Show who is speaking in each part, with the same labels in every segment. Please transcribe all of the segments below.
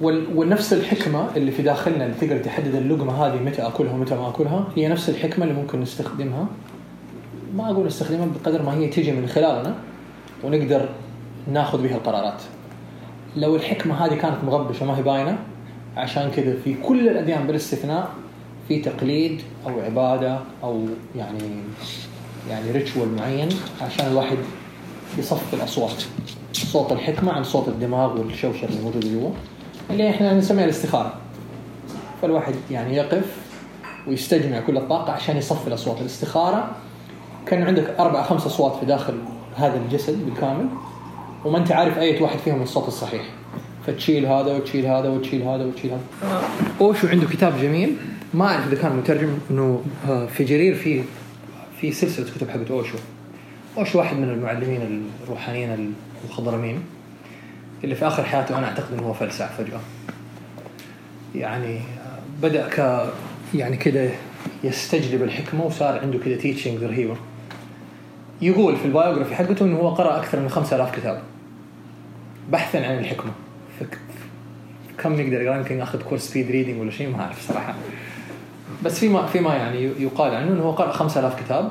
Speaker 1: ونفس الحكمة اللي في داخلنا اللي تقدر تحدد اللقمة هذه متى أكلها ومتى ما أكلها هي نفس الحكمة اللي ممكن نستخدمها. ما أقول نستخدمها بقدر ما هي تيجي من خلالنا ونقدر ناخذ بها القرارات. لو الحكمة هذه كانت مغبشة ما هي باينة عشان كذا في كل الأديان بالاستثناء في تقليد أو عبادة أو يعني يعني ريتشوال معين عشان الواحد يصفي الأصوات. صوت الحكمة عن صوت الدماغ والشوشره اللي موجوده جوا. اللي إحنا نسميها الاستخارة. فالواحد يعني يقف ويستجمع كل الطاقة عشان يصفي الأصوات. الاستخارة كان عندك أربع خمس أصوات في داخل هذا الجسد بالكامل وما أنت عارف أي واحد فيهم الصوت الصحيح. فتشيل هذا وتشيل هذا وتشيل هذا وتشيل هذا. اوشو عنده كتاب جميل ما أعرف إذا كان مترجم إنه آه، في جرير في في سلسلة كتب حقت أوشو. أوشو واحد من المعلمين الروحانيين المخضرمين اللي في آخر حياته أنا أعتقد إنه هو فلسع فجأة. يعني بدأ ك يعني كده يستجلب الحكمة وصار عنده كده teaching رهيبه يقول في ال biography حقته إنه هو قرأ أكثر من 5000 كتاب. بحثا عن الحكمة. فك... كم يقدر يقرأ؟ يمكن ياخذ كورس speed reading ولا شيء ما أعرف صراحة. بس فيما فيما يعني يقال عنه إنه هو قرأ 5000 كتاب.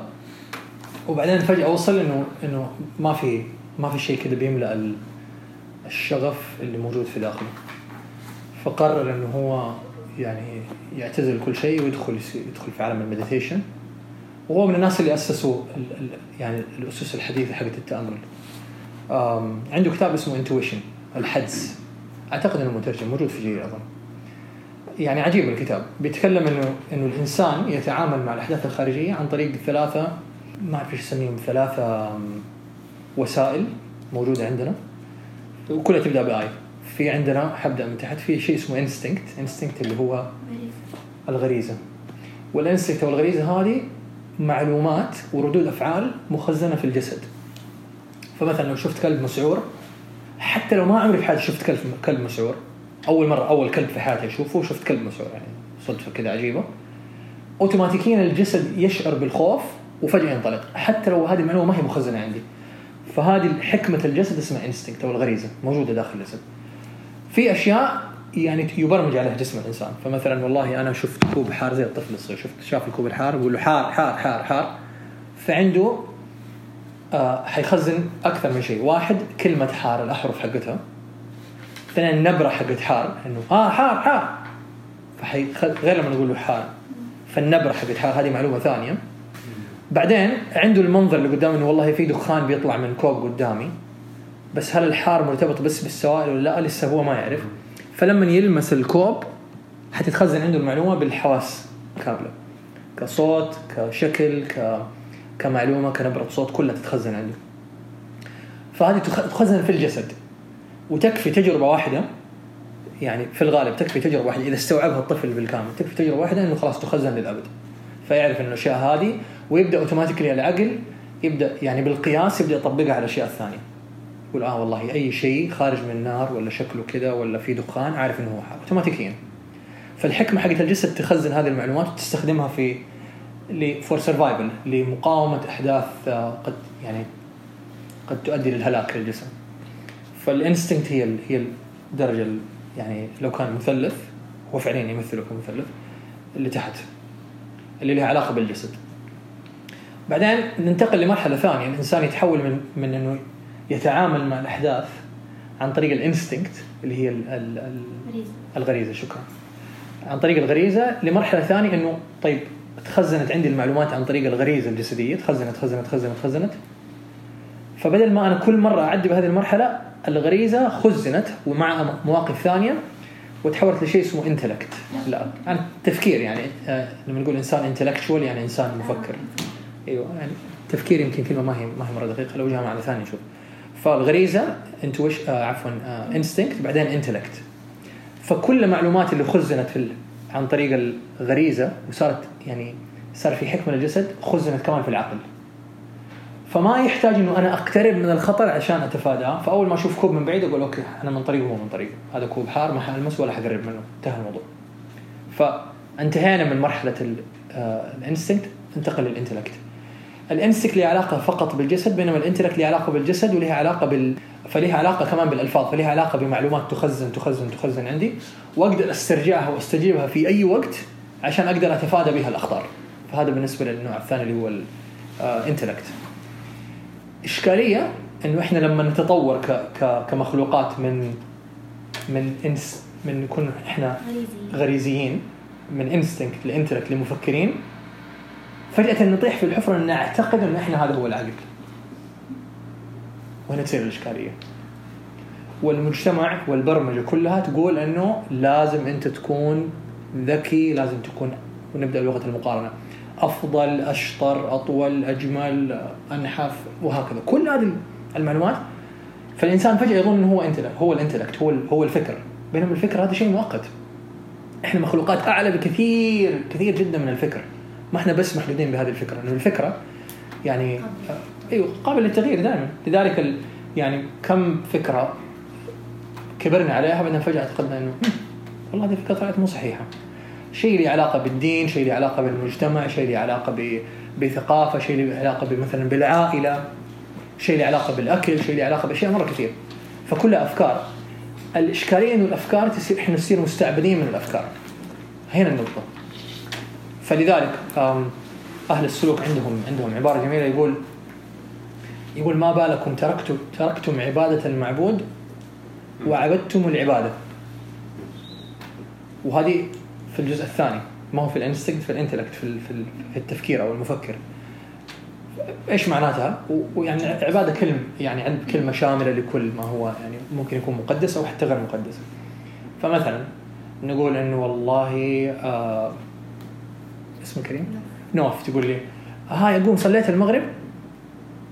Speaker 1: وبعدين فجأة وصل انه إنه ما في ما في شيء كذا بيملأ الشغف اللي موجود في داخله. فقرر إنه هو يعني يعتزل كل شيء ويدخل يدخل في عالم ال meditation. وهو من الناس اللي أسسوا يعني الأسس الحديثة حقت التأمل. عنده كتاب اسمه intuition الحدس. أعتقد إنه مترجم موجود في جرير أظن. يعني عجيب الكتاب. بيتكلم إنه إنه الإنسان يتعامل مع الأحداث الخارجية عن طريق ثلاثة ما أعرف إيش اسميهم ثلاثة وسائل موجودة عندنا. وكلها تبدأ ب I. في عندنا حبدأ من تحت في شيء اسمه instinct instinct اللي هو الغريزة. وال instinct أو الغريزة هذه معلومات وردود أفعال مخزنة في الجسد. فمثلا لو شفت كلب مسعور حتى لو ما عمري في حياتي شفت كلب كلب مسعور. أول مرة أول كلب في حياتي أشوفه شفت كلب مسعور يعني صدفة كذا عجيبة. اوتوماتيكيا الجسد يشعر بالخوف وفجأة ينطلق. حتى لو هذه المعلومة ما هي مخزنة عندي. فهذه حكمة الجسد اسمها انستنكت أو الغريزة موجودة داخل الجسد. في أشياء يعني يبرمج عليها جسم الإنسان. فمثلا والله أنا شفت كوب حار زي الطفل الصغير. شفت شاف الكوب الحار يقول له حار حار حار حار. فعنده آه حيخزن أكثر من شيء. واحد كلمة حار الأحرف حقتها. ثانيا النبره حقت حار. إنه آه حار حار. فحيخ... غير لما نقول له حار. فالنبرة حقت حار هذه معلومة ثانية. بعدين عنده المنظر اللي قدامه إنه والله في دخان بيطلع من كوب قدامي. بس هل الحار مرتبط بس بالسوائل ولا لا؟ لسه هو ما يعرف. فلما يلمس الكوب حتتخزن عنده المعلومة بالحواس كاملة. كصوت كشكل ك كمعلومة كنبرة صوت كلها تتخزن عنده. فهذه تخ- تخزن في الجسد. وتكفي تجربة واحدة. يعني في الغالب تكفي تجربة واحدة. إذا استوعبها الطفل بالكامل تكفي تجربة واحدة إنه خلاص تخزن للأبد. فيعرف إنه الأشياء هذه ويبدأ اوتوماتيكلي العقل يبدأ يعني بالقياس يبدأ يطبقها على الأشياء الثانية. يقول آه والله أي شيء خارج من النار ولا شكله كذا ولا في دخان عارف إنه هو حار. اوتوماتيكيا فالحكمة حقت الجسد تخزن هذه المعلومات وتستخدمها في for survival لمقاومة أحداث آه، قد يعني قد تؤدي للهلاك للجسم فال instinct هي هي الدرجة ال- يعني لو كان مثلث هو فعليا يمثله كمثلث اللي تحت اللي لها علاقة بالجسد. بعدين ننتقل لمرحلة ثانية. الإنسان يتحول من من إنه يتعامل مع الأحداث عن طريق الإنستنكت اللي هي ال ال ال
Speaker 2: غريزة.
Speaker 1: الغريزة. شكرا. عن طريق الغريزة لمرحلة ثانية إنه طيب تخزنت عندي المعلومات عن طريق الغريزة الجسدية. تخزنت تخزنت تخزنت تخزنت. فبدل ما أنا كل مرة أعدي بهذه المرحلة الغريزة خزنت ومعها مواقف ثانية وتحولت لشيء اسمه انتلكت لا عن تفكير يعني آه، لما نقول إنسان انتلكتشوال يعني إنسان مفكر. أيوه. يعني تفكير يمكن كلمة ما هي ما هي مرة دقيقة. لو جاها معنى ثاني نشوف. فالغريزة intui- آه عفوا instinct بعدين intellect فكل المعلومات اللي خزنت في. عن طريق الغريزة وصارت يعني صار في حكمه للجسد خزنت كمان في العقل. فما يحتاج إنه أنا أقترب من الخطر عشان أتفاداه. فأول ما أشوف كوب من بعيد أقول okay أنا من طريقه وهو من طريقه هذا كوب حار ما حلمس ولا حقرب منه. انتهى الموضوع. فانتهينا من مرحلة ال instinct انتقل لل intellect ال instinct له علاقة فقط بالجسد بينما ال intellect له علاقة بالجسد ولها علاقة بال فلها علاقة كمان بالألفاظ فلها علاقة بمعلومات تخزن تخزن تخزن عندي. وأقدر أسترجعها وأستجيبها في أي وقت عشان أقدر أتفادى بها الأخطار. فهذا بالنسبة للنوع الثاني اللي هو ال intellect إشكالية إنه إحنا لما نتطور ك ك كمخلوقات من من إنس من نكون إحنا غريزيين. من instinct ل intellect لمفكرين فجأة نطيح في الحفرة إن نعتقد إن إحنا هذا هو العقل. وهنا تصير الإشكالية؟ والمجتمع والبرمجة كلها تقول إنه لازم أنت تكون ذكي لازم تكون ونبدأ بلغة المقارنة أفضل أشطر أطول أجمل أنحف وهكذا. كل هذه المعلومات فالإنسان فجأة يظن إنه هو intellect هو ال intellect هو هو الفكر. بينما الفكر هذا شيء مؤقت. إحنا مخلوقات أعلى بكثير كثير جدا من الفكر. ما إحنا بس محدودين بهذه الفكرة انه الفكرة يعني أيوه قابل للتغيير دائما. لذلك ال... يعني كم فكرة كبرنا عليها بعدين فجأة اعتقدنا إنه والله هذه الفكرة طلعت مو صحيحة. شيء له علاقة بالدين شيء له علاقة بالمجتمع شيء له علاقة ب... بثقافة شيء له علاقة مثلا بالعائلة شيء له علاقة بالأكل شيء له علاقة بأشياء مرة كثير. فكلها أفكار الإشكالية إنه الأفكار تصير إحنا نصير مستعبدين من الأفكار. هنا النقطة. فلذلك أهل السلوك عندهم عندهم عبارة جميلة يقول يقول ما بالكم تركتم تركتم عبادة المعبود وعبدتم العبادة وهذه في الجزء الثاني ما هو في الانستنكت في الانتلكت في في التفكير أو المفكر إيش معناتها؟ ويعني عبادة كلمه يعني عند كلمة شاملة لكل ما هو يعني ممكن يكون مقدس أو حتى غير مقدس. فمثلا نقول إنه والله آه اسمه كريم؟ نوف تقول لي هاي اقوم صليت المغرب؟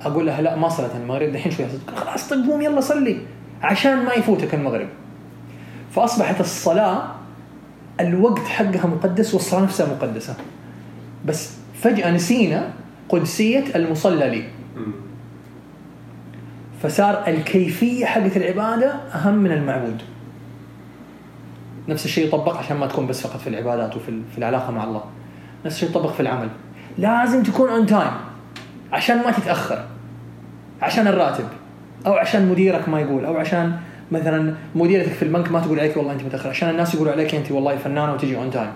Speaker 1: أقول لها لا ما صليت المغرب دحين شوي خلاص طيب قوم يلا صلي عشان ما يفوتك المغرب. فأصبحت الصلاة الوقت حقها مقدس والصلاة نفسها مقدسة. بس فجأة نسينا قدسية المصلى لي. فصار الكيفية حقت العبادة أهم من المعبود. نفس الشيء يطبق عشان ما تكون بس فقط في العبادات وفي في العلاقة مع الله. نفس الشيء يطبق في العمل. لازم تكون on time عشان ما تتأخر. عشان الراتب. أو عشان مديرك ما يقول. أو عشان مثلا مديرتك في البنك ما تقول عليك والله أنت متأخر. عشان الناس يقولوا عليك أنت والله فنانة وتجي on time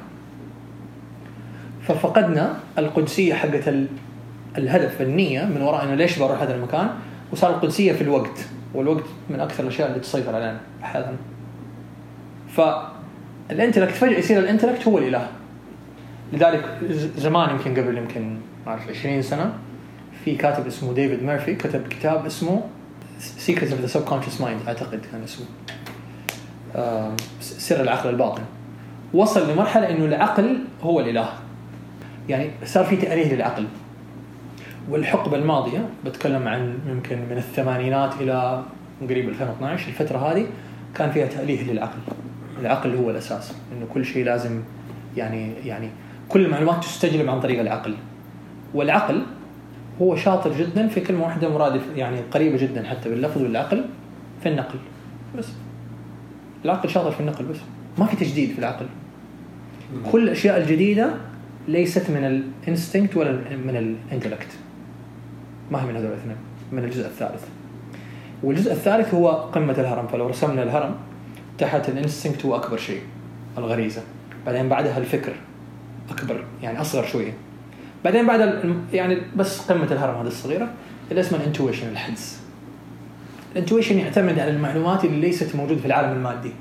Speaker 1: ففقدنا القدسية حقت الهدف النية من وراء انه ليش بروح هذا المكان؟ وصار القدسية في الوقت. والوقت من أكثر الأشياء اللي تسيطر علينا أحيانا فال intellect فجأة يصير ال intellect هو الإله. لذلك زمان يمكن قبل يمكن ما أعرف 20 سنة في كاتب اسمه ديفيد ميرفي كتب كتاب اسمه Secrets of the Subconscious Mind أعتقد كان اسمه. سر العقل الباطن. وصل لمرحلة إنه العقل هو الإله. يعني صار في تأليه للعقل. والحقبة الماضية بتكلم عن يمكن من الثمانينات إلى قريب 2012 الفترة هذه كان فيها تأليه للعقل. العقل هو الأساس إنه كل شيء لازم يعني يعني كل المعلومات تستجلب عن طريق العقل. والعقل هو شاطر جدا في كلمة واحدة مرادف يعني قريبة جدا حتى باللفظ والعقل في النقل. بس. العقل شاطر في النقل بس. ما في تجديد في العقل. كل الأشياء الجديدة ليست من ال instinct ولا من ال intellect. ما هي من هذول الاثنين. من الجزء الثالث. والجزء الثالث هو قمة الهرم. فلو رسمنا الهرم تحت ال instinct هو أكبر شيء. الغريزة. بعدين بعدها الفكر. أكبر يعني أصغر شوية. بعدين بعد يعني بس قمة الهرم هذه الصغيرة اللي اسمها ال intuition الحدس. ال intuition يعتمد على المعلومات اللي ليست موجودة في العالم المادي.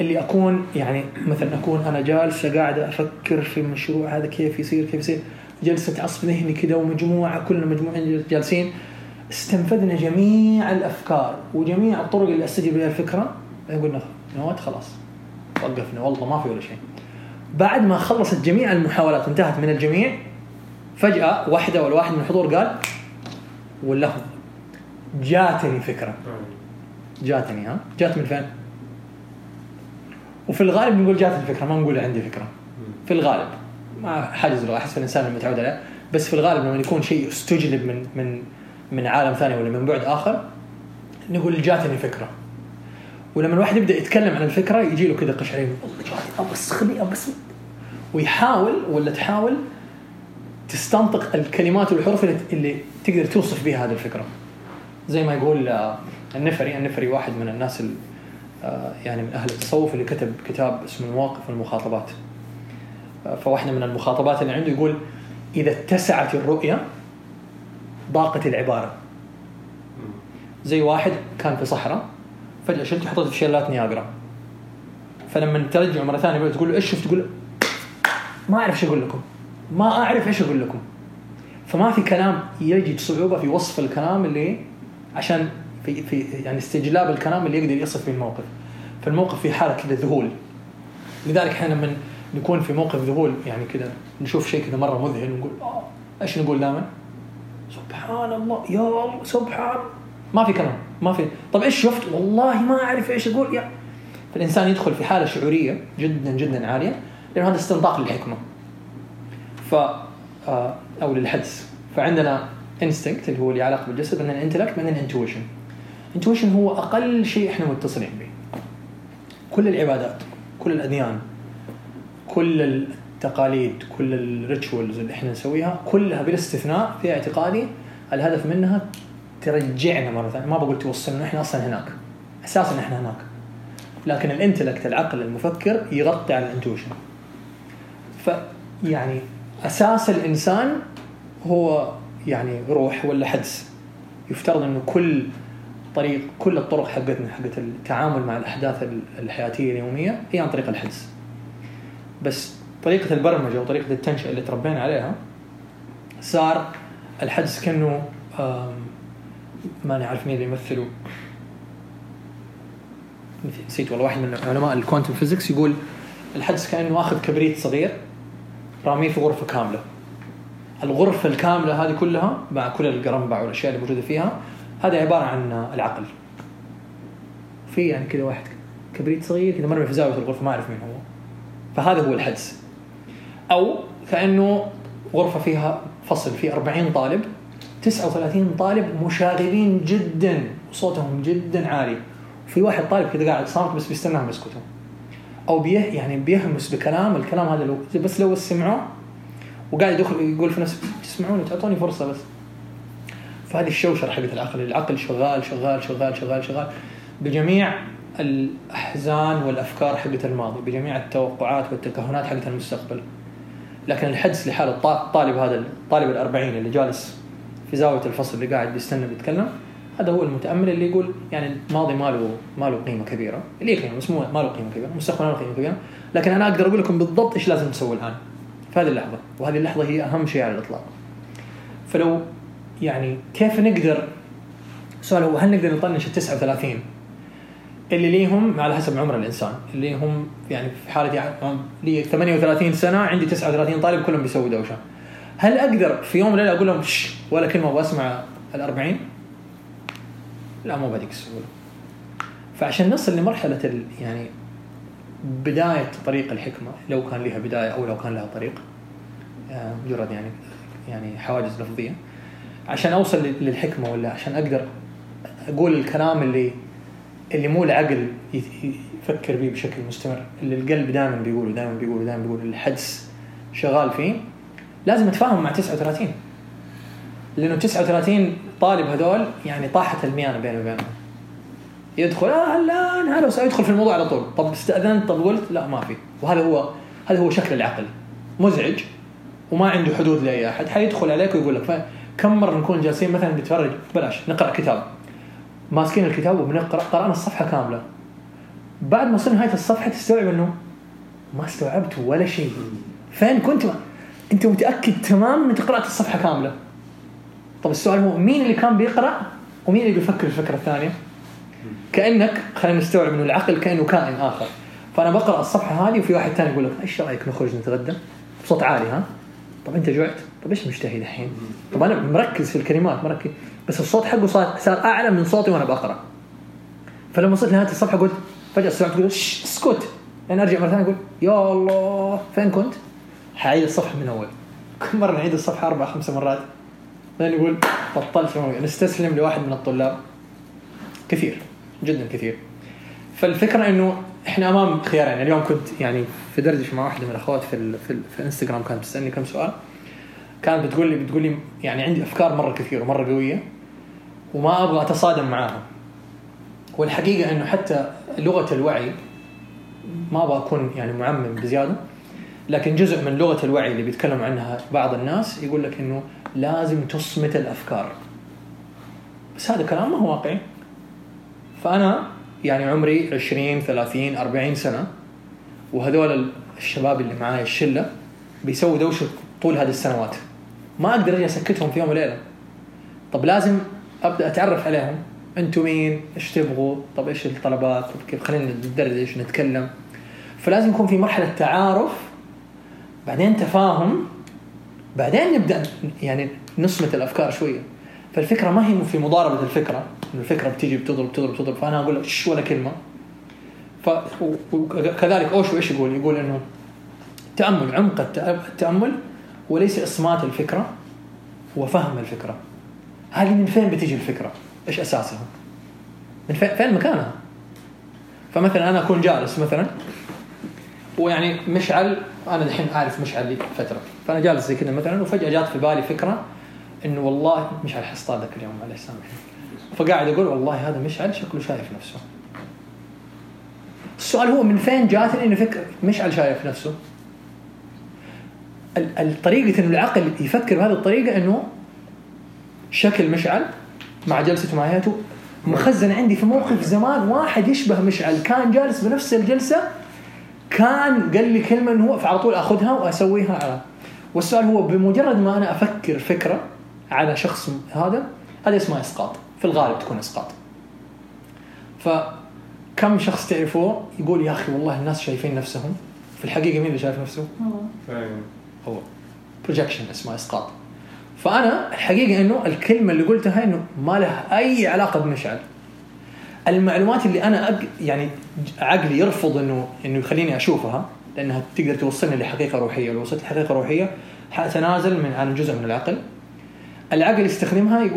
Speaker 1: اللي أكون يعني مثلا أكون أنا جالسه قاعدة أفكر في المشروع هذا كيف يصير كيف يصير. جلسة عصف ذهني كذا ومجموعة كلنا مجموعين جالسين. استنفذنا جميع الأفكار وجميع الطرق اللي أستجيب لها الفكرة. قلنا no way خلاص. وقفنا. والله ما في ولا شيء. بعد ما خلصت جميع المحاولات وانتهت من الجميع فجأة واحدة ولا واحد من الحضور قال واللفظ جاتني فكرة. جاتني ها؟ جات من فين؟ وفي الغالب نقول جاتني فكرة ما نقول عندي فكرة. في الغالب. ما حاجز لغة أحس الانسان المتعود عليه. بس في الغالب لما يكون شيء استجلب من من من عالم ثاني ولا من بعد آخر نقول جاتني فكرة. ولما الواحد يبدأ يتكلم عن الفكرة يجي له كذا قشعرير والله أبغى خلي بس ويحاول ولا تحاول تستنطق الكلمات والحروف اللي, اللي تقدر توصف بها هذه الفكرة. زي ما يقول آه، النفري النفري واحد من الناس ال- آه، يعني من أهل التصوف اللي كتب كتاب اسمه المواقف والمخاطبات. آه، فواحدة من المخاطبات اللي عنده يقول إذا اتسعت الرؤية ضاقت العبارة. زي واحد كان في صحراء فجأة شلته حطيته في شلالات نياجرا فلما ترجع مرة ثانية تقول له إيش شفت؟ تقول ما أعرف إيش أقول لكم. ما أعرف إيش أقول لكم. فما في كلام يجد صعوبة في وصف الكلام اللي عشان في في يعني استجلاب الكلام اللي يقدر يصف به الموقف فالموقف في حالة كذا ذهول. لذلك إحنا لما نكون في موقف ذهول يعني كذا نشوف شيء كذا مرة مذهل ونقول آه إيش نقول دائما؟ سبحان الله يا الله سبحان ما في كلام. ما في. طب إيش شفت؟ والله ما أعرف إيش أقول. يا. فالإنسان يدخل في حالة شعورية جدا جدا عالية لأنه هذا استنطاق للحكمة. ف آه، أو للحدس. فعندنا instinct اللي هو اللي علاقه بالجسد عندنا intellect عندنا intuition intuition هو أقل شيء إحنا متصلين به. كل العبادات كل الأديان كل التقاليد كل ال rituals اللي إحنا نسويها كلها بلا استثناء في اعتقادي الهدف منها ترجعنا مرة ثانية. ما بقول توصلنا إحنا أصلا هناك. أساسا إحنا هناك. لكن الإنتلكت العقل المفكر يغطي على الانتويشن فيعني أساس الإنسان هو يعني روح ولا حدس. يفترض إنه كل طريق كل الطرق حقتنا حقت التعامل مع الأحداث الحياتية اليومية هي عن طريق الحدس. بس طريقة البرمجة وطريقه التنشئة اللي تربينا عليها صار الحدس كأنه آم، ما نعرف مين اللي يمثله. نسيت والله واحد من علماء ال quantum physics يقول الحدس كأنه اخذ كبريت صغير راميه في غرفة كاملة. الغرفة الكاملة هذه كلها مع كل القرنبع والاشياء اللي موجودة فيها هذا عبارة عن العقل. في يعني كذا واحد كبريت صغير كذا مرمي في زاوية الغرفة ما أعرف مين هو. فهذا هو الحدس أو كأنه غرفة فيها فصل فيه 40 طالب. 39 طالب مشاغبين جدا وصوتهم جدا عالي. وفي واحد طالب كذا قاعد صامت بس بيستناهم يسكتوا أو بيه يعني بيهمس بكلام الكلام هذا لو بس لو سمعوه وقاعد يدخل يقول في نفسه تسمعوني؟ تعطوني فرصة بس. فهذه الشوشره حقت العقل العقل شغال شغال شغال شغال شغال. بجميع الأحزان والأفكار حقت الماضي بجميع التوقعات والتكهنات حقت المستقبل. لكن الحدس لحاله الط- الطالب هذا الطالب الأربعين اللي جالس في زاوية الفصل اللي قاعد بيستنى بيتكلم هذا هو المتأمل اللي يقول يعني الماضي ما له ما له قيمة كبيرة. اللي قيمة؟ بس مو ما له قيمة كبيرة. المستقبل ما له قيمة كبيرة. لكن أنا أقدر أقول لكم بالضبط إيش لازم تسوي الآن. في هذه اللحظة. وهذه اللحظة هي أهم شيء على الإطلاق. فلو يعني كيف نقدر السؤال هو هل نقدر نطنش ال 39 اللي ليهم على حسب عمر الإنسان. اللي هم يعني في عم- لي 38 سنة عندي 39 طالب كلهم بيسووا دوشة. هل أقدر في يوم وليله أقول لهم شش ولا كلمة واسمع ال 40 لا مو بهذيك السهولة. فعشان نصل لمرحلة يعني بداية طريق الحكمة لو كان لها بداية أو لو كان لها طريق آه، مجرد يعني يعني حواجز لفظية. عشان أوصل لل- للحكمة ولا عشان أقدر أقول الكلام اللي اللي مو العقل يفكر به بشكل مستمر اللي القلب دائما بيقوله دائما بيقوله دائما بيقوله الحدس شغال فيه. لازم اتفاهم مع 39 لأنه 39 طالب هذول يعني طاحت الميانة بينه وبينهم. يدخل هلا هلا وسهلا يدخل في الموضوع على طول. طب استأذنت طب قلت لا ما في. وهذا هو هذا هو شكل العقل. مزعج وما عنده حدود لأي أحد. حيدخل عليك ويقول لك كم مرة نكون جالسين مثلا نتفرج؟ بلاش نقرأ كتاب. ماسكين الكتاب وبنقرأ قرأنا الصفحة كاملة. بعد ما وصلنا نهاية الصفحة تستوعب إنه ما استوعبت ولا شيء. فين كنت؟ انت متأكد تماما انك قرأت الصفحة كاملة. طب السؤال هو مين اللي كان بيقرأ ومين اللي بيفكر الفكرة الثانية؟ كأنك خلينا نستوعب انه العقل كأنه كائن آخر. فأنا بقرأ الصفحة هذه وفي واحد ثاني يقول لك إيش رأيك نخرج نتغدى؟ بصوت عالي ها؟ طب أنت جوعت؟ طب إيش مشتهي الحين طب أنا مركز في الكلمات مركز. بس الصوت حقه صار صار أعلى من صوتي وأنا بقرأ. فلما وصلت نهايه الصفحة قلت فجأة قلت "شش، اسكت. يعني أرجع مرة ثانية أقول يا الله فين كنت؟ حعيد الصفحة من أول. كل مرة نعيد الصفحة أربع خمس مرات. بعدين يقول بطلت نستسلم لواحد من الطلاب. كثير. جدا كثير. فالفكرة إنه إحنا أمام خيارين. يعني اليوم كنت يعني في دردشة مع واحدة من الأخوات في ال في, ال في الإنستغرام. كانت بتسألني كم سؤال. كانت بتقول لي بتقول لي يعني عندي أفكار مرة كثيره ومرة قوية وما أبغى أتصادم معاها والحقيقة إنه حتى لغة الوعي ما أبغى أكون يعني معمم بزيادة. لكن جزء من لغة الوعي اللي بيتكلم عنها بعض الناس يقول لك إنه لازم تصمت الأفكار. بس هذا كلام ما هو واقعي. فأنا يعني عمري 20 30 40 سنة وهذول الشباب اللي معاي الشلة بيسووا دوشة طول هذه السنوات. ما أقدر أجي أسكتهم في يوم وليلة. طب لازم أبدأ أتعرف عليهم. أنتم مين؟ إيش تبغوا؟ طب إيش الطلبات؟ طب كيف؟ خلينا ندردش نتكلم. فلازم يكون في مرحلة تعارف بعدين تفاهم بعدين نبدأ يعني نصمت الأفكار شوية فالفكرة ما هي في مضاربة الفكرة الفكرة بتيجي بتضرب تضرب تضرب فأنا أقول شش ولا كلمة وكذلك أوشو إيش يقول؟ يقول إنه تأمل عمق التأمل وليس إصمات الفكرة وفهم الفكرة هذه من فين بتيجي الفكرة؟ إيش أساسها؟ من فين مكانها؟ فمثلا أنا أكون جالس مثلا ويعني مشعل أنا الحين اعرف مشعل لي فترة. فأنا جالس زي كذا مثلا وفجأة جات في بالي فكرة إنه والله مشعل حصطادك اليوم معلش سامحني. فقاعد أقول والله هذا مشعل شكله شايف نفسه. السؤال هو من فين جاتني إنه فكر مشعل شايف نفسه. الطريقة إنه العقل يفكر بهذه الطريقة إنه شكل مشعل مع جلسته مع هيئته مخزن عندي في موقف زمان واحد يشبه مشعل كان جالس بنفس الجلسة كان قال لي كلمة إنه هو فعلى طول أخذها وأسويها على والسؤال هو بمجرد ما أنا أفكر فكرة على شخص هذا هذا اسمه إسقاط. في الغالب تكون إسقاط. فكم شخص تعرفوه يقول يا أخي والله الناس شايفين نفسهم؟ في الحقيقة مين اللي شايف نفسه؟ هو. بروجكشن اسمه إسقاط. فأنا الحقيقة إنه الكلمة اللي قلتها إنه ما لها أي علاقة بمشعل. المعلومات اللي أنا أق... يعني عقلي يرفض إنه إنه يخليني أشوفها لأنها تقدر توصلني لحقيقة روحية. لو وصلت لحقيقة روحية حأتنازل من عن جزء من العقل. العقل يستخدمها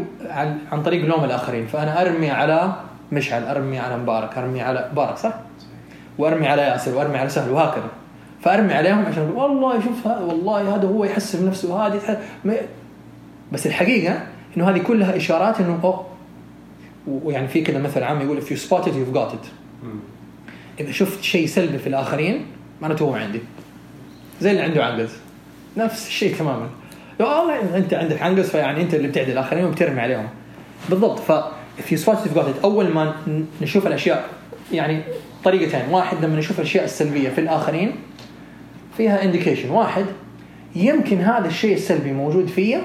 Speaker 1: عن, طريق لوم الآخرين. فأنا أرمي على مشعل أرمي على مبارك أرمي على مبارك صح؟ وأرمي على ياسر وأرمي على سهل وهكذا. فأرمي عليهم عشان أقول والله شوف والله هذا هو يحس بنفسه وهذه بس الحقيقة إنه هذه كلها إشارات إنه اوه ويعني في كذا مثل عام يقول if you spot it you've got it. إذا شفت شيء سلبي في الآخرين معناته هو عندي. زي اللي عنده عنقز نفس الشيء تماما. والله أنت عندك عنقز فيعني أنت اللي بتعدي الآخرين وبترمي عليهم. بالضبط. ف if you spot it you've got it. أول ما نشوف الأشياء يعني طريقتين واحد لما نشوف الأشياء السلبية في الآخرين فيها indication واحد يمكن هذا الشيء السلبي موجود فيا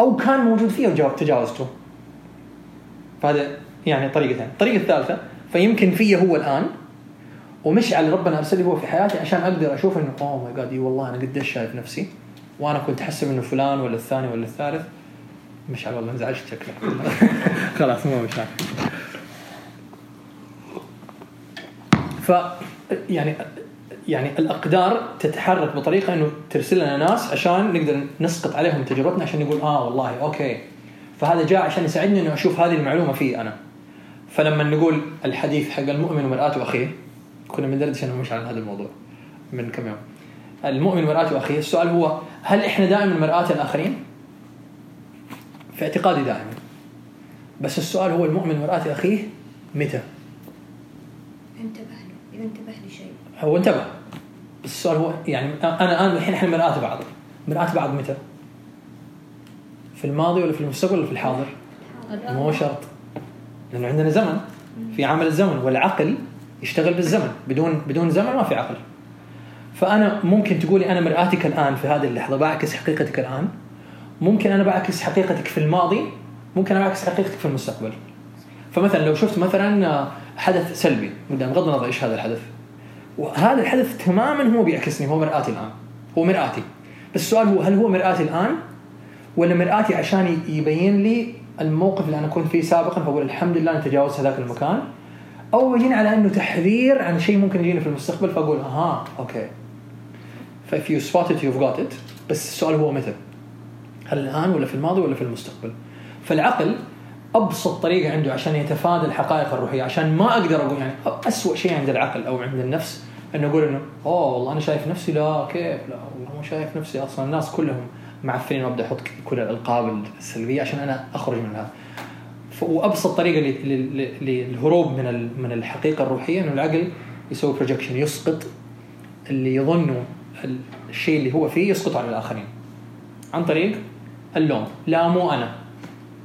Speaker 1: أو كان موجود فيا وتجاوزته فهذا يعني طريقتين الطريقة الثالثه فيمكن فيا هو الآن ومش على ربنا ارسل لي هو في حياتي عشان أقدر أشوف إنه oh my God إي والله أنا قديش شايف نفسي وأنا كنت أحسب إنه فلان ولا الثاني ولا الثالث. مش على والله انزعجت شكلك خلاص مو مشاكل. ف يعني يعني الأقدار تتحرك بطريقة إنه ترسل لنا ناس عشان نقدر نسقط عليهم تجربتنا عشان نقول آه والله أوكي. فهذا جاء عشان يساعدني انه أشوف هذه المعلومة في أنا فلما نقول الحديث حق المؤمن ومرآة اخيه كنا بندردش أنا مش عن هذا الموضوع من كم يوم المؤمن ومرآة اخيه السؤال هو هل إحنا دائما مرآة الاخرين؟ في اعتقادي دائما بس السؤال هو المؤمن مرآة أخيه متى؟
Speaker 2: انتبه له انتبه لشيء
Speaker 1: هو انتبه بس السؤال هو يعني أنا أنا الحين إحنا مرآة بعض مرآة بعض متى؟ في الماضي ولا في المستقبل ولا في الحاضر؟ مو شرط. لأنه عندنا زمن. في عامل الزمن والعقل يشتغل بالزمن. بدون بدون زمن ما في عقل. فأنا ممكن تقولي أنا مرآتك الآن في هذه اللحظة بعكس حقيقتك الآن. ممكن أنا بعكس حقيقتك في الماضي ممكن أنا بعكس حقيقتك في المستقبل. فمثلا لو شفت مثلا حدث سلبي بغض النظر إيش هذا الحدث؟ وهذا الحدث تماما هو بيعكسني هو مرآتي الآن. هو مرآتي. بس السؤال هو هل هو مرآتي الآن؟ ولا مرآتي عشان يبين لي الموقف اللي أنا كنت فيه سابقا فأقول الحمد لله أنا تجاوزت هذاك المكان. أو يجيني على أنه تحذير عن شيء ممكن يجيني في المستقبل فأقول أها أوكي. فإف يو spot it you've got it بس السؤال هو متى؟ هل الآن ولا في الماضي ولا في المستقبل؟ فالعقل أبسط طريقة عنده عشان يتفادى الحقائق الروحية عشان ما أقدر أقول يعني اسوء شيء عند العقل أو عند النفس أنه أقول إنه أوه والله أنا شايف نفسي لا كيف؟ لا والله مو شايف نفسي أصلا الناس كلهم معفنين وابدا أحط كل الألقاب السلبية عشان أنا أخرج من هذا ف- وابسط طريقه للهروب من من الحقيقة الروحية إنه العقل يسوي بروجكشن يسقط اللي يظنه ال- الشيء اللي هو فيه يسقط على الآخرين. عن طريق اللوم. لا مو أنا.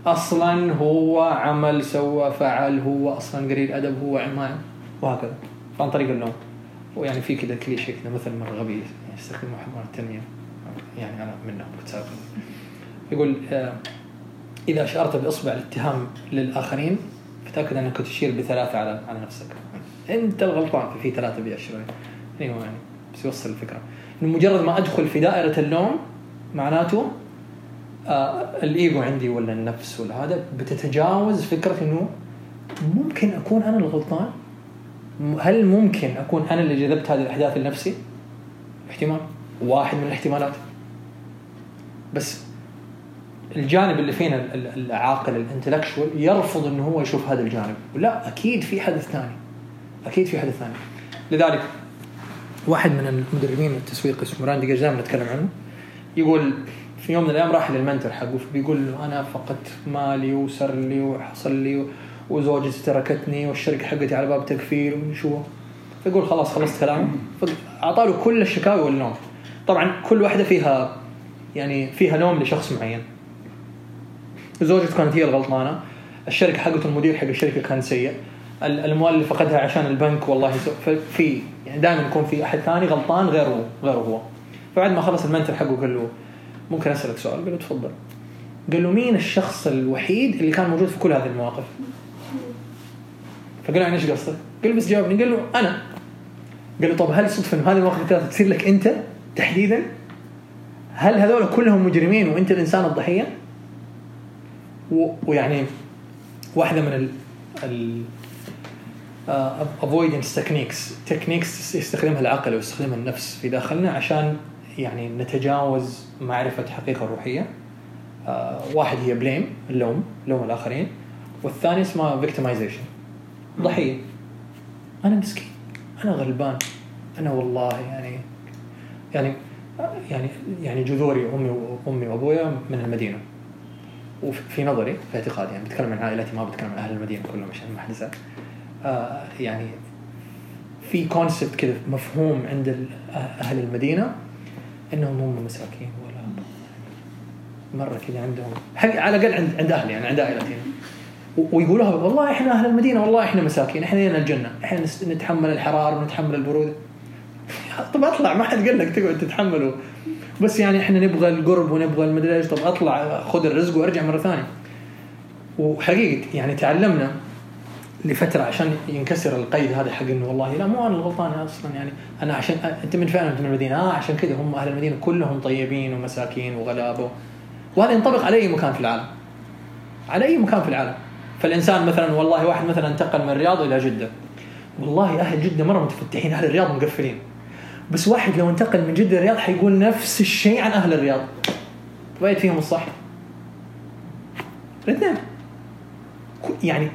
Speaker 1: أصلا هو عمل سوى فعل هو أصلا قليل أدب هو ما وهكذا. عن طريق اللوم. ويعني في كذا كليشيه كذا مثل مره غبي يعني يستخدمه حمار التنمية. يعني أنا منه كنت سابقا يقول آه، إذا اشرت بإصبع الاتهام للآخرين فتأكد أنك تشير بثلاثة على على نفسك. أنت الغلطان في ثلاثة بيأشروا أيوه يعني؟ بس يوصل الفكرة. إنه مجرد ما أدخل في دائرة اللوم معناته آه الايجو عندي ولا النفس ولا هذا بتتجاوز فكرة إنه ممكن أكون أنا الغلطان؟ هل ممكن أكون أنا اللي جذبت هذه الأحداث لنفسي؟ احتمال. واحد من الاحتمالات. بس الجانب اللي فينا ال- ال- العاقل ال intellectual يرفض إنه هو يشوف هذا الجانب. لا أكيد في أحد ثاني. أكيد في أحد ثاني. لذلك واحد من المدربين التسويق اسمه راندي دائما نتكلم عنه. يقول في يوم من الأيام راح لل mentor حقه فبيقول له أنا فقدت مالي وصار لي وحصل لي وزوجتي تركتني والشركة حقتي على باب تكفير وشو فيقول خلاص خلصت فأعطى له كل الشكاوي واللوم. طبعا كل واحدة فيها يعني فيها لوم لشخص معين. زوجته كانت هي الغلطانة. الشركة حقته المدير حق الشركة كان سيء. ال- الاموال اللي فقدها عشان البنك والله في يعني دائما يكون في أحد ثاني غلطان غيره غيره هو. فبعد ما خلص المنتور حقه قال له ممكن أسألك سؤال؟ قال له تفضل. قال له مين الشخص الوحيد اللي كان موجود في كل هذه المواقف؟ فقال له يعني إيش قصدك؟ قال له بس جاوبني. قال له أنا. قال له طب هل صدفه انه هذه المواقف الثلاثه تصير لك أنت تحديدا؟ هل هذول كلهم مجرمين وانت الإنسان الضحية؟ ويعني واحدة من ال ال avoidance techniques techniques يستخدمها العقل ويستخدمها النفس في داخلنا عشان يعني نتجاوز معرفة حقيقة روحية. آه، واحد هي blame اللوم لوم الآخرين. والثاني اسمها victimization ضحية. أنا مسكين. أنا غلبان. أنا والله يعني يعني يعني يعني جذوري أمي وامي وأبويا من المدينة. وفي نظري في اعتقادي يعني بتكلم عن عائلتي ما بتكلم عن أهل المدينة كلهم عشان ما حد يزعل. آه يعني في كونسبت كذا مفهوم عند أهل المدينة إنهم هم مساكين ولا مرة كذا عندهم حق على الأقل عند عند أهلي يعني عند عائلتي. ويقولوها والله إحنا أهل المدينة والله إحنا مساكين إحنا لنا الجنة إحنا نتحمل الحرارة ونتحمل البرودة. طب أطلع ما حد قال لك تقعد تتحمله بس يعني إحنا نبغى القرب ونبغى المدري إيش. طب أطلع خذ الرزق وأرجع مرة ثانية. وحقيقة يعني تعلمنا لفترة عشان ينكسر القيد هذا حق إنه والله لا مو أنا الغلطان أصلا. يعني أنا عشان أنت من فين انت من المدينة. آه عشان كذا هم أهل المدينة كلهم طيبين ومساكين وغلابة. وهذا ينطبق على أي مكان في العالم. على أي مكان في العالم. فالإنسان مثلا والله واحد مثلا انتقل من الرياض إلى جدة. والله أهل جدة مرة متفتحين أهل الرياض مقفلين. بس واحد لو انتقل من جدة الرياض حيقول نفس الشيء عن أهل الرياض. ومين فيهم الصح. الاثنين. يعني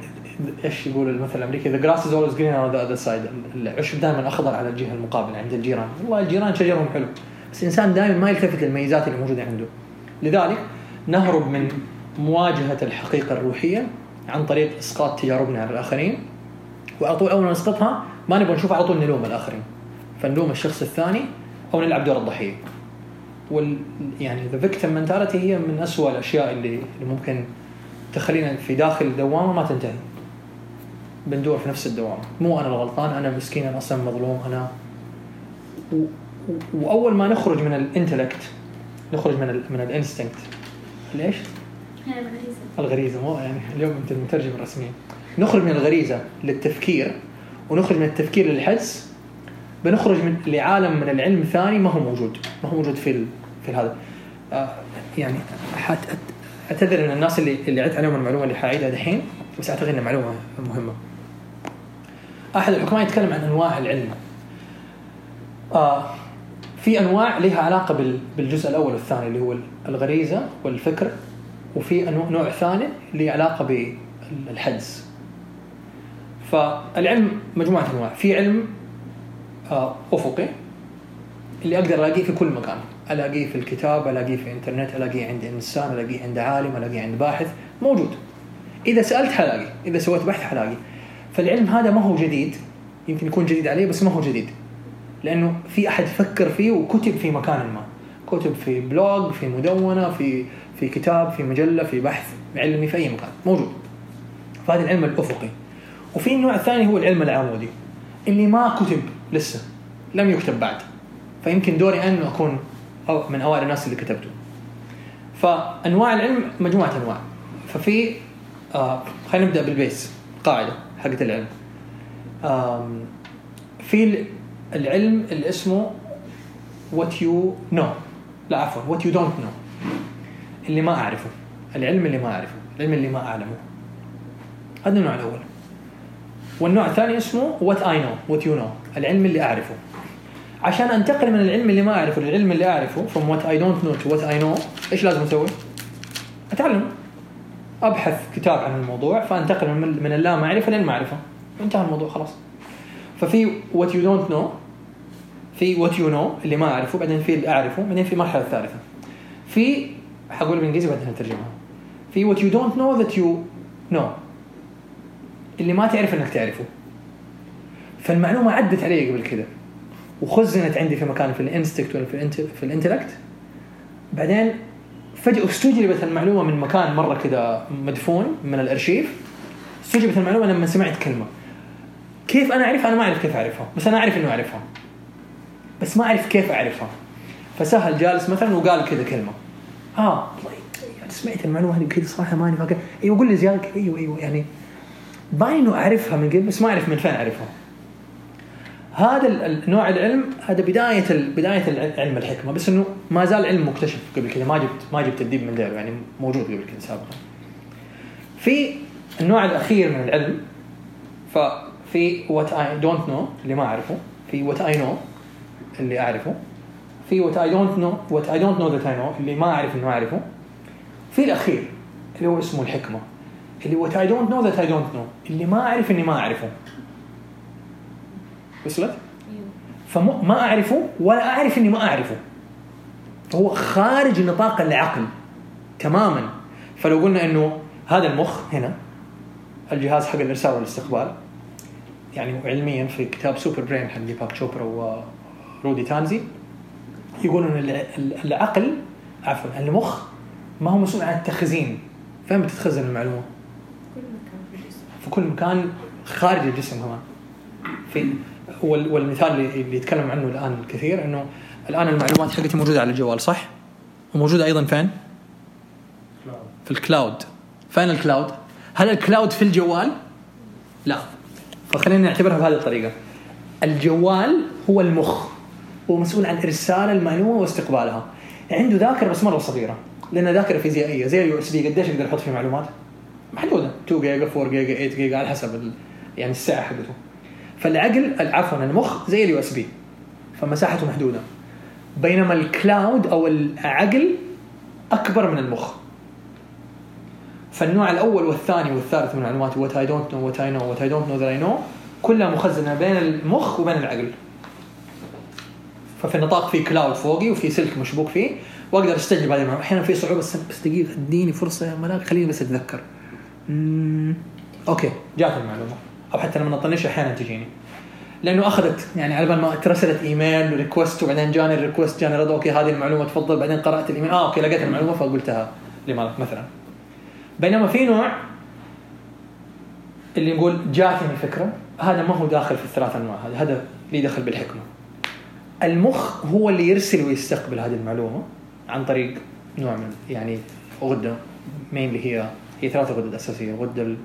Speaker 1: إيش يقول المثل الأمريكي؟ the grass is always green the other side العشب دائما أخضر على الجهة المقابلة عند الجيران. والله الجيران شجرهم حلو. بس الإنسان دائما ما يلتفت للميزات اللي موجودة عنده. لذلك نهرب من مواجهة الحقيقة الروحية عن طريق إسقاط تجاربنا على الآخرين. وعلى طول أول ما نسقطها ما نبغى نشوف على طول نلوم الآخرين. فنلوم الشخص الثاني أو نلعب دور الضحية. وال يعني the victim mentality هي من أسوأ الأشياء اللي اللي ممكن تخلينا في داخل دوامة ما تنتهي. بندور في نفس الدوامة. مو أنا الغلطان أنا مسكين أنا أصلا مظلوم أنا و... و... وأول ما نخرج من الإنتلكت نخرج من ال... من الإنستنكت. ليش؟
Speaker 2: هي الغريزة.
Speaker 1: الغريزة مو يعني اليوم أنت المترجم الرسمي. نخرج من الغريزة للتفكير ونخرج من التفكير للحدس بنخرج من لعالم من العلم ثاني ما هو موجود ما هو موجود في. في هذا آه يعني. اعتذر من الناس اللي اللي عدت عليهم المعلومة اللي حأعيدها دحين بس أعتقد إنها معلومة مهمة أحد الحكماء يتكلم عن أنواع العلم آه في أنواع لها علاقة بال- بالجزء الأول والثاني اللي هو الغريزة والفكر وفي نوع ثاني اللي علاقة بالحدس فالعلم مجموعة أنواع في علم أفقي. اللي أقدر ألاقيه في كل مكان. ألاقيه في الكتاب ألاقيه في الإنترنت ألاقيه عند إنسان ألاقيه عند عالم ألاقيه عند باحث. موجود. إذا سألت حلاقي. إذا سويت بحث حلاقي. فالعلم هذا ما هو جديد. يمكن يكون جديد عليه بس ما هو جديد. لأنه في أحد فكر فيه وكتب في مكان ما. كتب في blog في مدونة في في كتاب في مجلة في بحث علمي في أي مكان. موجود. فهذا العلم الأفقي. وفي النوع الثاني هو العلم العمودي. اللي ما كتب. لسه. لم يكتب بعد. فيمكن دوري إنه أكون أو من أوائل الناس اللي كتبته. فأنواع العلم مجموعة أنواع. ففي آه خلينا نبدأ بالبيس. قاعدة حقت العلم. في العلم اللي اسمه what you know. لا عفوا what you don't know. اللي ما أعرفه. العلم اللي ما أعرفه. العلم اللي ما أعلمه. هذا النوع الأول. والنوع الثاني اسمه what I know what you know. العلم اللي أعرفه. عشان أنتقل من العلم اللي ما أعرفه للعلم اللي أعرفه from what I don't know to what I know إيش لازم أسوي؟ أتعلم. أبحث كتاب عن الموضوع فأنتقل من من اللا معرفه للمعرفه انتهى الموضوع خلاص. ففي what you don't know في what you know اللي ما أعرفه بعدين في اللي أعرفه بعدين في المرحلة الثالثة. في حقول بالانجليزي بعدين هترجمها. في what you don't know that you know. اللي ما تعرف إنك تعرفه. فالمعلومة عدت علي قبل كده. وخزنت عندي في مكان في ال instinct ولا في ال int في ال intellect بعدين فجأة استجلبت المعلومة من مكان مرة كده مدفون من الأرشيف. استجلبت المعلومة لما سمعت كلمة. كيف أنا أعرفها؟ أنا ما أعرف كيف أعرفها. بس أنا أعرف إنه أعرفها. بس ما أعرف كيف أعرفها. فسهل جالس مثلا وقال كذا كلمة. آه والله سمعت المعلومة هذه كذا صراحة ماني فاكر. أيوه قول لي زيادة. أيوه أيوه يعني باين انه أعرفها من قبل بس ما أعرف من فين أعرفها. هذا نوع العلم هذا بداية بداية علم الحكمة بس إنه ما زال علم مكتشف قبل كذا ما جبت ما جبت الذيب من ديله يعني موجود قبل كذا سابقا. في النوع الأخير من العلم ففي what I don't know اللي ما أعرفه في what I know اللي أعرفه في what I don't know what I don't know that I know اللي ما أعرف إنه أعرفه في الأخير اللي هو اسمه الحكمة اللي what I don't know that I don't know اللي ما أعرف إني ما أعرفه وصلت؟
Speaker 2: أيوه.
Speaker 1: فما أعرفه ولا أعرف إني ما أعرفه. فهو خارج نطاق العقل تماما. فلو قلنا إنه هذا المخ هنا الجهاز حق الإرسال والاستقبال يعني علميا في كتاب Super Brain حق ديباك شوبرا ورودي تانزي يقولون العقل عفوا المخ ما هو مسؤول عن التخزين. فين بتتخزن المعلومة؟
Speaker 2: كل مكان في الجسم.
Speaker 1: في كل مكان خارج الجسم كمان. في والمثال اللي يتكلم عنه الآن الكثير إنه الآن المعلومات حقتي موجودة على الجوال صح؟ وموجودة أيضا فين؟ في ال cloud فين ال cloud؟ هل ال cloud في الجوال؟ لا فخلينا نعتبرها بهذه الطريقة الجوال هو المخ هو مسؤول عن إرسال المعلومة واستقبالها عنده ذاكرة بس مره صغيرة لانها ذاكرة فيزيائية زي ال USB قديش يقدر يحط فيه معلومات؟ محدودة 2 جيجا 4 جيجا 8 جيجا على حسب ال... يعني السعه حقته فالعقل عفوا المخ زي ال USB فمساحته محدودة. بينما ال cloud أو العقل أكبر من المخ. فالنوع الأول والثاني والثالث من المعلومات what I don't know what I know what I don't know that I know كلها مخزنة بين المخ وبين العقل. ففي النطاق في cloud فوقي وفي سلك مشبوك فيه وأقدر أستجلب هذه المعلومات أحيانا في صعوبة بس بس دقيقة اديني فرصة يا ملاك خليني بس أتذكر. أوكي جات المعلومة. أو حتى لما اطنشها أحيانا تجيني. لأنه أخذت يعني على بال ما اترسلت email و request وبعدين جاني ال request جاني رد أوكي هذه المعلومة تفضل. بعدين قرأت الإيميل. آه أوكي لقيت المعلومة فقلتها لملاك مثلا. بينما في نوع اللي نقول جاتني فكرة هذا ما هو داخل في الثلاث أنواع هذا هذا لي دخل بالحكمة. المخ هو اللي يرسل ويستقبل هذه المعلومة عن طريق نوع من يعني غدة مين اللي هي هي ثلاثة غدد أساسية الغده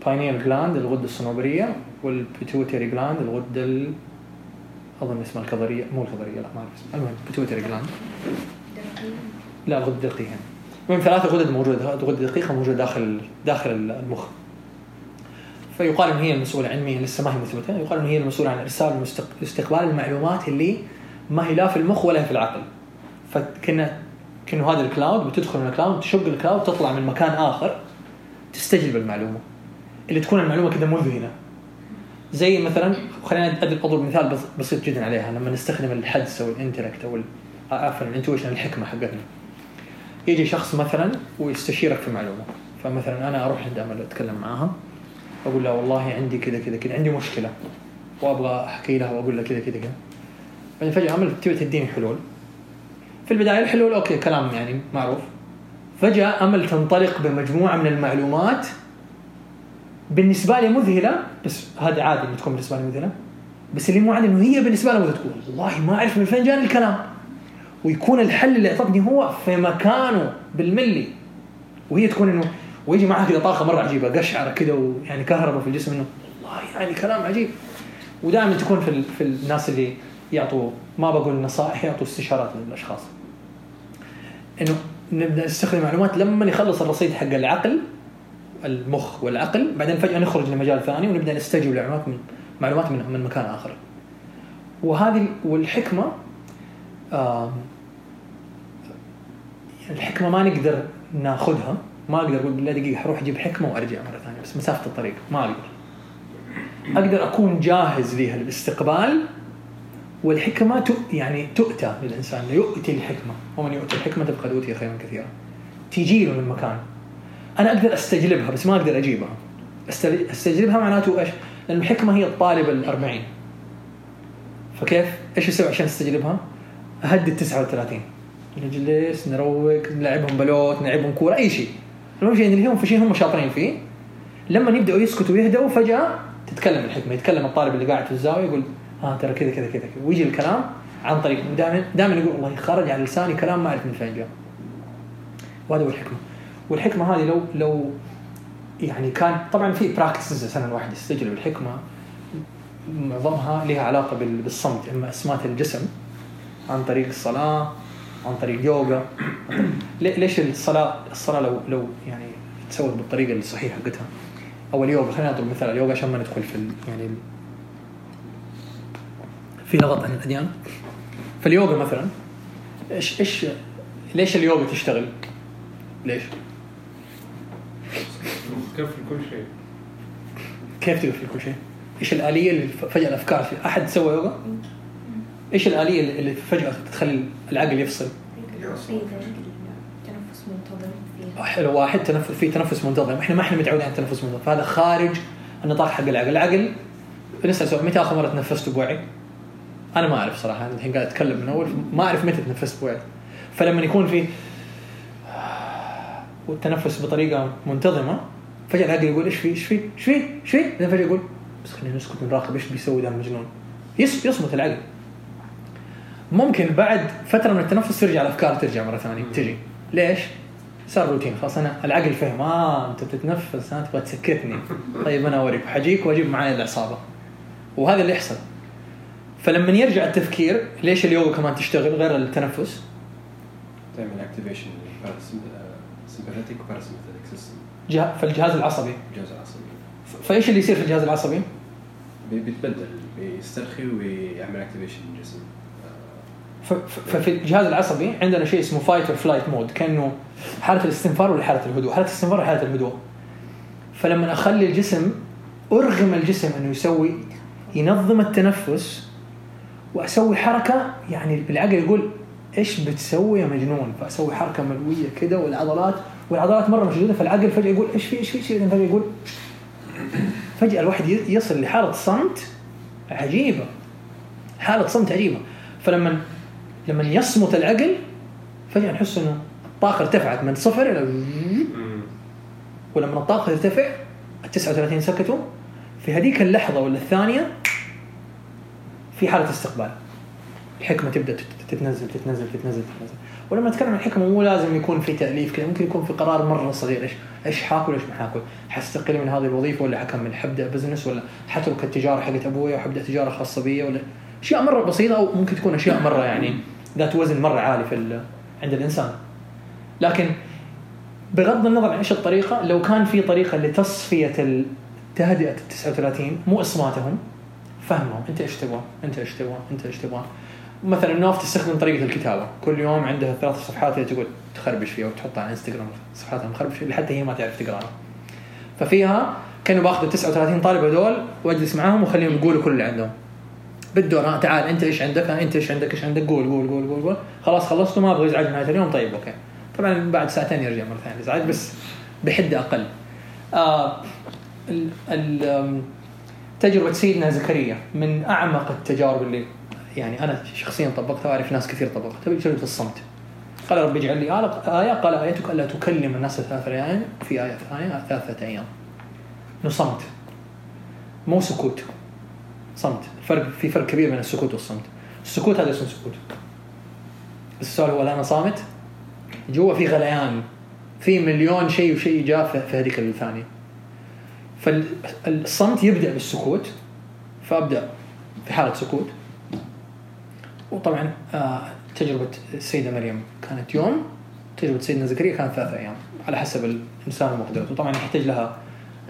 Speaker 1: ال pineal gland الغده الصنوبريه وال pituitary gland الغده ال... اظن اسمها الكظريه مو الكظريه لا ما اعرف اسمها المهم pituitary
Speaker 2: gland.
Speaker 1: لا الغده الدقيقه المهم ثلاثة غدد موجودة غده دقيقة موجودة داخل داخل المخ. فيقال إن هي المسؤولة علميا لسه ما هي مثبتة. يقال إن هي المسؤولة عن إرسال المستق- استقبال المعلومات اللي ما هي لا في المخ ولا في العقل. فكنا كأنه هذا ال cloud بتدخل من ال cloud تشق الكلاود تطلع من مكان آخر تستجلب المعلومة. اللي تكون المعلومة كذا مذهلة. زي مثلا خلينا اضرب مثال بس- بسيط جدا عليها لما نستخدم الحدس أو ال intellect أو ال- عفوا ال intuition الحكمة حقتنا. يجي شخص مثلا ويستشيرك في معلومة. فمثلا أنا أروح عند أمل أتكلم معاها أقول لها والله عندي كذا كذا كذا عندي مشكلة. وأبغى أحكي لها وأقول لها كذا كذا كذا بعدين فجأة أمل تبي تديني حلول. في البداية الحلول أوكي كلام يعني معروف. فجأة أمل تنطلق بمجموعة من المعلومات بالنسبة لي مذهلة بس هذا عادي انه تكون بالنسبة لي مذهلة. بس اللي مو عادي إنه هي بالنسبة مذهله تقول والله ما أعرف من فين جاني الكلام. ويكون الحل اللي أعطتني هو في مكانه بالملي. وهي تكون إنه ويجي معها كذا طاقة مرة عجيبة قشعرة كذا ويعني كهرباء في الجسم إنه والله يعني كلام عجيب. ودائما تكون في في الناس اللي يعطوا ما بقول نصائح يعطوا استشارات للأشخاص. إنه نبدأ نستخدم معلومات لما يخلص الرصيد حق العقل. المخ والعقل بعدين فجأة نخرج لمجال ثاني ونبدأ نستجيب لمعلومات من معلومات من من مكان آخر. وهذه والحكمة آم، الحكمة ما نقدر ناخذها ما أقدر أقول بالله دقيقة حروح أجيب حكمة وأرجع مرة ثانية بس مسافة الطريق ما أقدر. أقدر أكون جاهز لها للاستقبال والحكمة يعني تؤتى للإنسان يؤتي الحكمة. ومن يؤتي الحكمة فقد اوتي خيرا كثيرا. تيجي له من مكان. أنا أقدر أستجلبها بس ما أقدر أجيبها. أستجلبها معناته إيش؟ لأن الحكمة هي الطالب الأربعين. فكيف؟ إيش أسوي عشان استجلبها؟ اهدد 39 نجلس نروق نلعبهم بلوت نلعبهم كورة أي شيء. المهم شيء نلهيهم في شيء هم شاطرين فيه. لما يبدأوا يسكتوا ويهدوا فجأة تتكلم الحكمة. يتكلم الطالب اللي قاعد في الزاوية يقول ها آه ترى كذا كذا كذا. ويجي الكلام عن طريق دائما دائما يقول والله خرج على لساني كلام ما أعرف من فين جاء. وهذا هو الحكمة. والحكمة هذه لو لو يعني كان طبعا في براكتسز عشان الواحد يستجلب الحكمة معظمها لها علاقة بال- بالصمت إما اسمات الجسم عن طريق الصلاة عن طريق يوغا لي- ليش الصلاه الصلاة لو لو يعني تسوت بالطريقة الصحيحة حقتها أو اليوغا خلينا نضرب مثال اليوغا عشان ما ندخل في يعني في لغط عن الأديان فاليوغا مثلا إيش إيش ليش اليوغا تشتغل؟ ليش؟
Speaker 3: كفر كل شيء؟
Speaker 1: كيف تقفل كل شيء؟ إيش الآلية اللي فجأة الأفكار في أحد سوى يوغا؟ إيش الآلية اللي- اللي فجأة تخلي العقل يفصل؟
Speaker 2: في تنفس منتظم فيها
Speaker 1: حلو واحد تنفس في تنفس منتظم. إحنا ما إحنا متعودين على التنفس المنتظم فهذا خارج النطاق حق العقل. العقل نسال سؤال متى آخر مرة تنفست بوعي؟ أنا ما أعرف صراحة. أنا الحين قاعد أتكلم من أول. ما أعرف متى تنفست بوعي. فلما يكون في والتنفس بطريقة منتظمة فجأة العقل يقول إيش في إيش في إيش في إيش في؟ بعدين فجأة يقول بس خلينا نسكت نراقب إيش بيسوي ذا المجنون. يص- يصمت العقل. ممكن بعد فترة من التنفس ترجع الأفكار ترجع مرة ثانية تجي. ليش؟ صار روتين. خلاص أنا العقل فهم آه أنت بتتنفس ها تبغى تسكتني. طيب أنا أوريك. حجيك وأجيب معايا العصابة. وهذا اللي يحصل. فلما يرجع التفكير ليش اليوغا كمان تشتغل غير التنفس؟
Speaker 4: تعمل activation sympathetic و parasympathetic system
Speaker 1: جه- في الجهاز العصبي.
Speaker 4: الجهاز العصبي.
Speaker 1: فايش اللي يصير في الجهاز العصبي؟
Speaker 4: بي- بيتبدل بيسترخي ويعمل activation للجسم
Speaker 1: ففي الجهاز العصبي عندنا شيء اسمه fight or flight mode كأنه حالة الاستنفار ولا حاله الهدوء. حالة الاستنفار ولا حاله الهدوء. فلما أخلي الجسم أرغم الجسم إنه يسوي ينظم التنفس وأسوي حركة يعني بالعقل يقول إيش بتسوي يا مجنون؟ فأسوي حركة ملوية كده والعضلات والعضلات مرة مشدودة فالعقل فجأة يقول إيش في إيش في بعدين فجأة يقول فجأة الواحد يصل لحالة صمت عجيبة. حالة صمت عجيبة. فلما لما يصمت العقل فجأة نحس إنه الطاقة ارتفعت من صفر إلى ولما الطاقة ترتفع ال 39 سكتوا في هذيك اللحظة ولا الثانية في حالة استقبال. الحكمة تبدأ تت- تتنزل تتنزل تتنزل تتنزل. ولما نتكلم عن الحكمة مو لازم يكون في تأليف كذا ممكن يكون في قرار مرة صغير. إيش إيش حاكل إيش ما حاكل. حستقيل من هذه الوظيفة ولا حكمل؟ حبدأ بزنس ولا حترك التجارة حقت أبويا وحبدأ تجارة خاصة بي ولا؟ أشياء مرة بسيطة أو ممكن تكون أشياء مرة يعني ذات وزن مرة عالي في عند الإنسان. لكن بغض النظر عن إيش الطريقة لو كان في طريقة لتصفية تهدئة ال 39 مو إصماتهم فهمهم. أنت إيش تبغى؟ أنت إيش تبغى؟ أنت إيش تبغى؟ مثلا نوف تستخدم طريقة الكتابة. كل يوم عندها ثلاث صفحات اللي تقول تخربش فيها وتحطها على إنستغرام. صفحاتها مخربشة اللي حتى هي ما تعرف تقراها. ففيها كانوا باخذ 39 طالب هذول واجلس معاهم واخليهم يقولوا كل اللي عندهم. بالدور ها تعال أنت إيش عندك؟ ها أنت إيش عندك؟ إيش عندك؟ قول قول قول قول, قول. خلاص خلصتوا ما أبغى ازعج نهايه اليوم. طيب أوكي. طبعا بعد ساعتين يرجع مرة ثانية يزعج بس بحده أقل. آه ال ال آم، تجربة سيدنا زكريا من أعمق التجارب اللي يعني أنا شخصيا طبقتها وأعرف ناس كثير طبقتها تجربه الصمت. قال رب اجعل لي آية- آية قال آيتك ألا تكلم الناس ثلاثة أيام في آية ثانية ثلاثة أيام. إنه صمت. مو سكوت. صمت. فرق في فرق كبير بين السكوت والصمت. السكوت هذا اسمه سكوت. السؤال هو أنا صامت؟ جوا في غليان. في مليون شيء وشيء جاء في هذيك الثانية. فالصمت يبدأ بالسكوت فأبدأ في حالة سكوت. وطبعا آه تجربة السيدة مريم كانت يوم تجربة سيدنا زكريا كانت ثلاثة أيام على حسب الإنسان ومقدرته طبعا يحتاج لها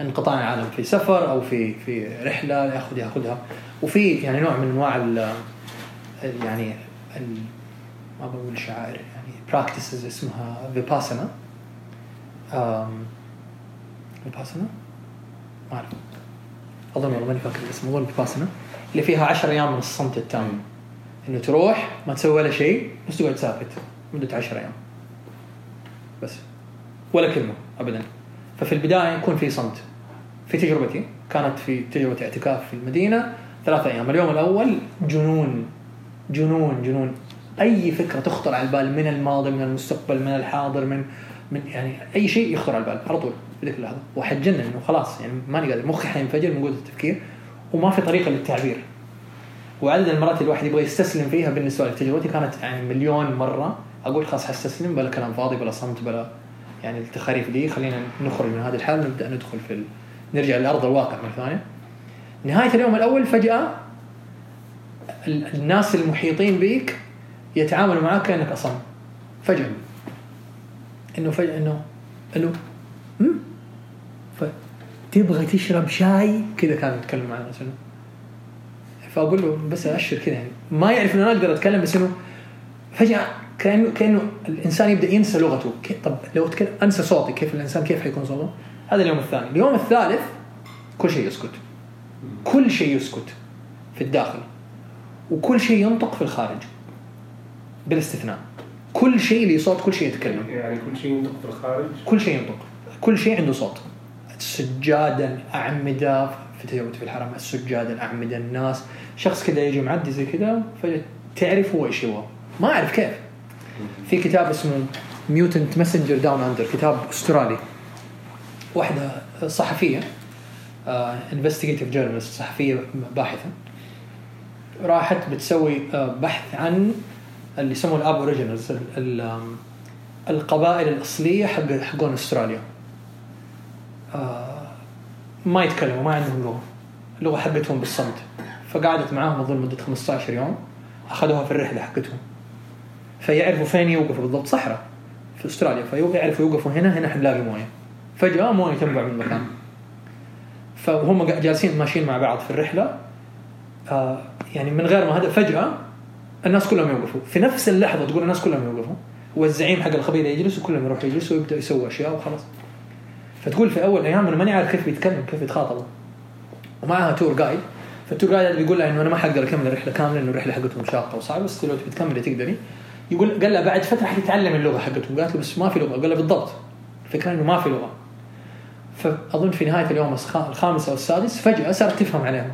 Speaker 1: انقطاع العالم في سفر أو في في رحلة ياخذ يأخذها. وفي يعني نوع من أنواع ال يعني ما بقول شعائر يعني براكتسز اسمها فيباسنا فيباسنا ما أعرف. أظن والله ماني فاكر الاسم أظن فيباسنا اللي فيها 10 أيام من الصمت التام. إنه تروح ما تسوي ولا شيء بس تقعد ساكت مدة 10 أيام. بس. ولا كلمة ابدا. ففي البداية يكون في صمت. في تجربتي. كانت في تجربة اعتكاف في المدينة. ثلاثة أيام. اليوم الأول جنون. جنون جنون. أي فكرة تخطر على البال من الماضي من المستقبل من الحاضر من من يعني أي شيء يخطر على البال. على طول. في ذيك اللحظة وحتجنن إنه خلاص يعني ماني قادر. مخي حينفجر من قوة التفكير. وما في طريقة للتعبير. وعدد المرات اللي الواحد يبغى يستسلم فيها بالنسبة لي تجربتي كانت يعني مليون مرة. أقول خلاص حستسلم بلا كلام فاضي بلا صمت بلا يعني التخاريف دي. خلينا نخرج من هذه الحالة ونبدا ندخل في ال... نرجع لأرض الواقع مرة ثانية. نهاية اليوم الأول فجأة ال- الناس المحيطين بيك يتعاملوا معك كأنك أصم. فجأة. إنه فجأة إنه إنه "أم؟ ف تبغى تشرب شاي؟ كذا كانوا يتكلموا معنا مثلا فأقول له بس أشر كذا يعني. ما يعرف إنه أنا أقدر أتكلم بس إنه فجأة كانه كأنه الإنسان يبدأ ينسى لغته. طب لو اتكلم أنسى صوتي كيف الانسان كيف حيكون صوته؟ هذا اليوم الثاني، اليوم الثالث كل شيء يسكت. كل شيء يسكت في الداخل. وكل شيء ينطق في الخارج. بالاستثناء. كل شيء له صوت كل شيء يتكلم.
Speaker 3: يعني كل شيء ينطق في الخارج؟
Speaker 1: كل شيء ينطق. كل شيء عنده صوت. السجادة الأعمدة تجربتي في الحرم السجادة الأعمدة الناس. شخص كذا يجي معدي زي كذا فجأة تعرف هو إيش يبغى ما أعرف كيف. في كتاب اسمه Mutant Message Down Under كتاب أسترالي. واحدة صحفية investigative journalist صحفية باحثة. راحت بتسوي آه، بحث عن اللي يسموه ال Aboriginals القبائل الأصلية حق حقون أستراليا. آه، ما يتكلموا ما عندهم لغة. اللغة حقتهم بالصمت. فقعدت معاهم أظن مدة 15 يوم أخذوها في الرحلة حقتهم. فيعرفوا فين يوقفوا بالضبط؟ صحراء في أستراليا. فيعرفوا يوقفوا هنا هنا حنلاقي موية. فجأة موية تنبع من مكان. فهم جالسين ماشيين مع بعض في الرحلة. آه يعني من غير ما هذا فجأة الناس كلهم يوقفوا. في نفس اللحظة تقول الناس كلهم يوقفوا. والزعيم حق القبيله يجلس وكلهم يروحوا يجلسوا ويبدا يسوي أشياء وخلاص. فتقول في أول أيام أنا ماني عارف كيف بيتكلم كيف يتخاطبوا. ومعها تور جايد فالتور جايد بيقول لها إنه أنا ما حقدر أكمل الرحلة كاملة إنه الرحلة حقتهم شاقة وصعبة بس لو تبي تكملي تقدري؟ يقول قال لها بعد فترة حتتعلم اللغة حقتهم. قالت له بس ما في لغة. قال لها بالضبط. الفكرة إنه ما في لغة. فأظن في نهاية اليوم الخ- الخامس أو السادس فجأة صارت تفهم عليهم.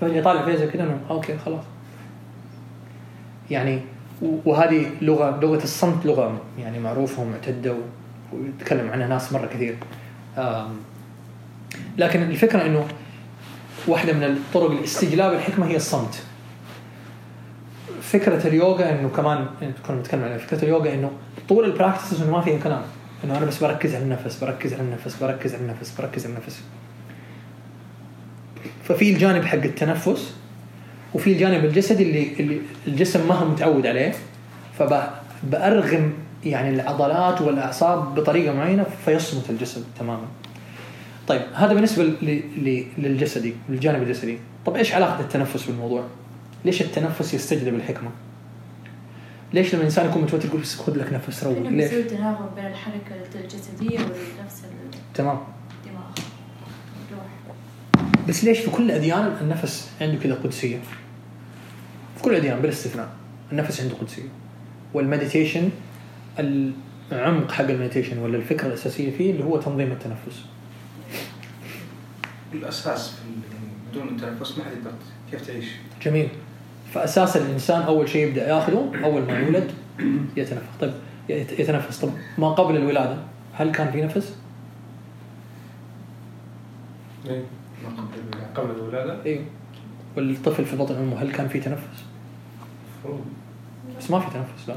Speaker 1: فجأة طالع فيها زي كذا إنه أوكي خلاص. يعني وهذه لغة لغة الصمت لغة يعني معروفة ومعتدة ويتكلم عنها ناس مرة كثير. لكن الفكرة إنه واحدة من الطرق لاستجلاب الحكمة هي الصمت. فكرة اليوغا إنه كمان كنا بنتكلم عليها فكرة اليوغا إنه طول ال practices إنه ما فيها كلام. إنه أنا بس بركز على النفس بركز على النفس بركز على النفس بركز على النفس. ففي الجانب حق التنفس وفي الجانب الجسدي اللي, اللي الجسم ما هو متعود عليه فبأرغم يعني العضلات والأعصاب بطريقة معينة فيصمت الجسد تماما. طيب هذا بالنسبة للجسدي للجانب الجسدي، طب إيش علاقة التنفس بالموضوع؟ ليش التنفس يستجلب الحكمة؟ ليش لما الإنسان يكون متوتر يقول بس خذ لك نفس روق؟ ليش؟
Speaker 2: بيسوي تناغم بين الحركة الجسدية الدماغ
Speaker 1: تمام بس ليش في كل الأديان النفس عنده كذا قدسية في كل الأديان بلا استثناء النفس عنده قدسية وال meditation العمق حق ال meditation ولا الفكرة الأساسية فيه اللي هو تنظيم التنفس
Speaker 3: الأساس بدون التنفس ما حد يقدر كيف تعيش؟
Speaker 1: جميل فأساس الإنسان أول شيء يبدأ يأخذه أول ما يولد يتنفس طيب يت- يتنفس طب ما قبل الولادة هل كان في نفس؟
Speaker 5: إيه.
Speaker 3: ما قبل الولادة
Speaker 5: قبل الولادة
Speaker 1: أيوه والطفل في بطن أمه هل كان في تنفس؟
Speaker 5: المفروض
Speaker 1: بس ما في تنفس لا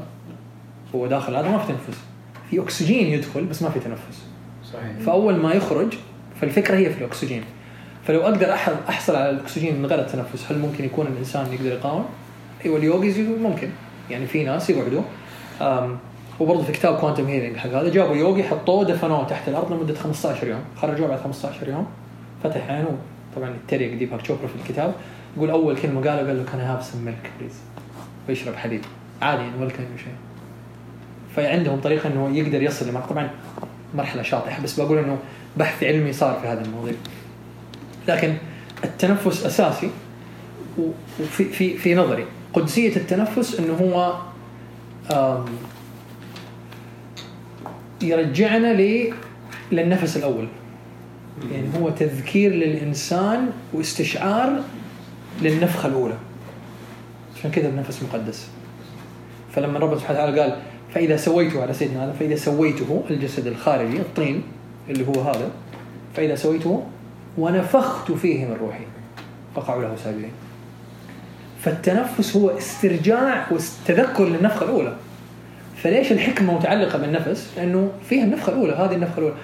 Speaker 1: هو داخل هذا ما في تنفس. في أكسجين يدخل بس ما في تنفس.
Speaker 3: صحيح.
Speaker 1: فأول ما يخرج فالفكرة هي في الأكسجين. فلو أقدر أحصل على الأكسجين من غير التنفس هل ممكن يكون الإنسان يقدر يقاوم؟ أيوه ال yogis يقول ممكن. يعني في ناس يقعدوا وبرضه في كتاب Quantum Healing حق هذا جابوا يوجي حطوه دفنوه تحت الأرض لمدة 15 يوم. خرجوه بعد 15 يوم فتح عينه طبعا يتريق ديباك تشوبرا في الكتاب. يقول أول كلمة قالها قال له can have some milk please ويشرب حليب عادي يعني ولا كان شيء. فعندهم طريقة إنه يقدر يصل لمرحلة. طبعا مرحلة شاطحة بس بقول إنه بحث علمي صار في هذا المواضيع لكن التنفس أساسي وفي في في نظري قدسية التنفس إنه هو يرجعنا ل للنفس الأول. يعني هو تذكير للإنسان واستشعار للنفخة الأولى. عشان كذا النفس مقدس. فلما ربنا سبحانه وتعالى قال فإذا سويته على سيدنا هذا فإذا سويته الجسد الخارجي الطين اللي هو هذا فإذا سويته ونفخت فيه من روحي فقعوا له ساجدين. فالتنفس هو استرجاع وتذكر للنفخة الأولى. فليش الحكمة متعلقة بالنفس؟ لأنه فيها النفخة الأولى هذه النفخة الأولى.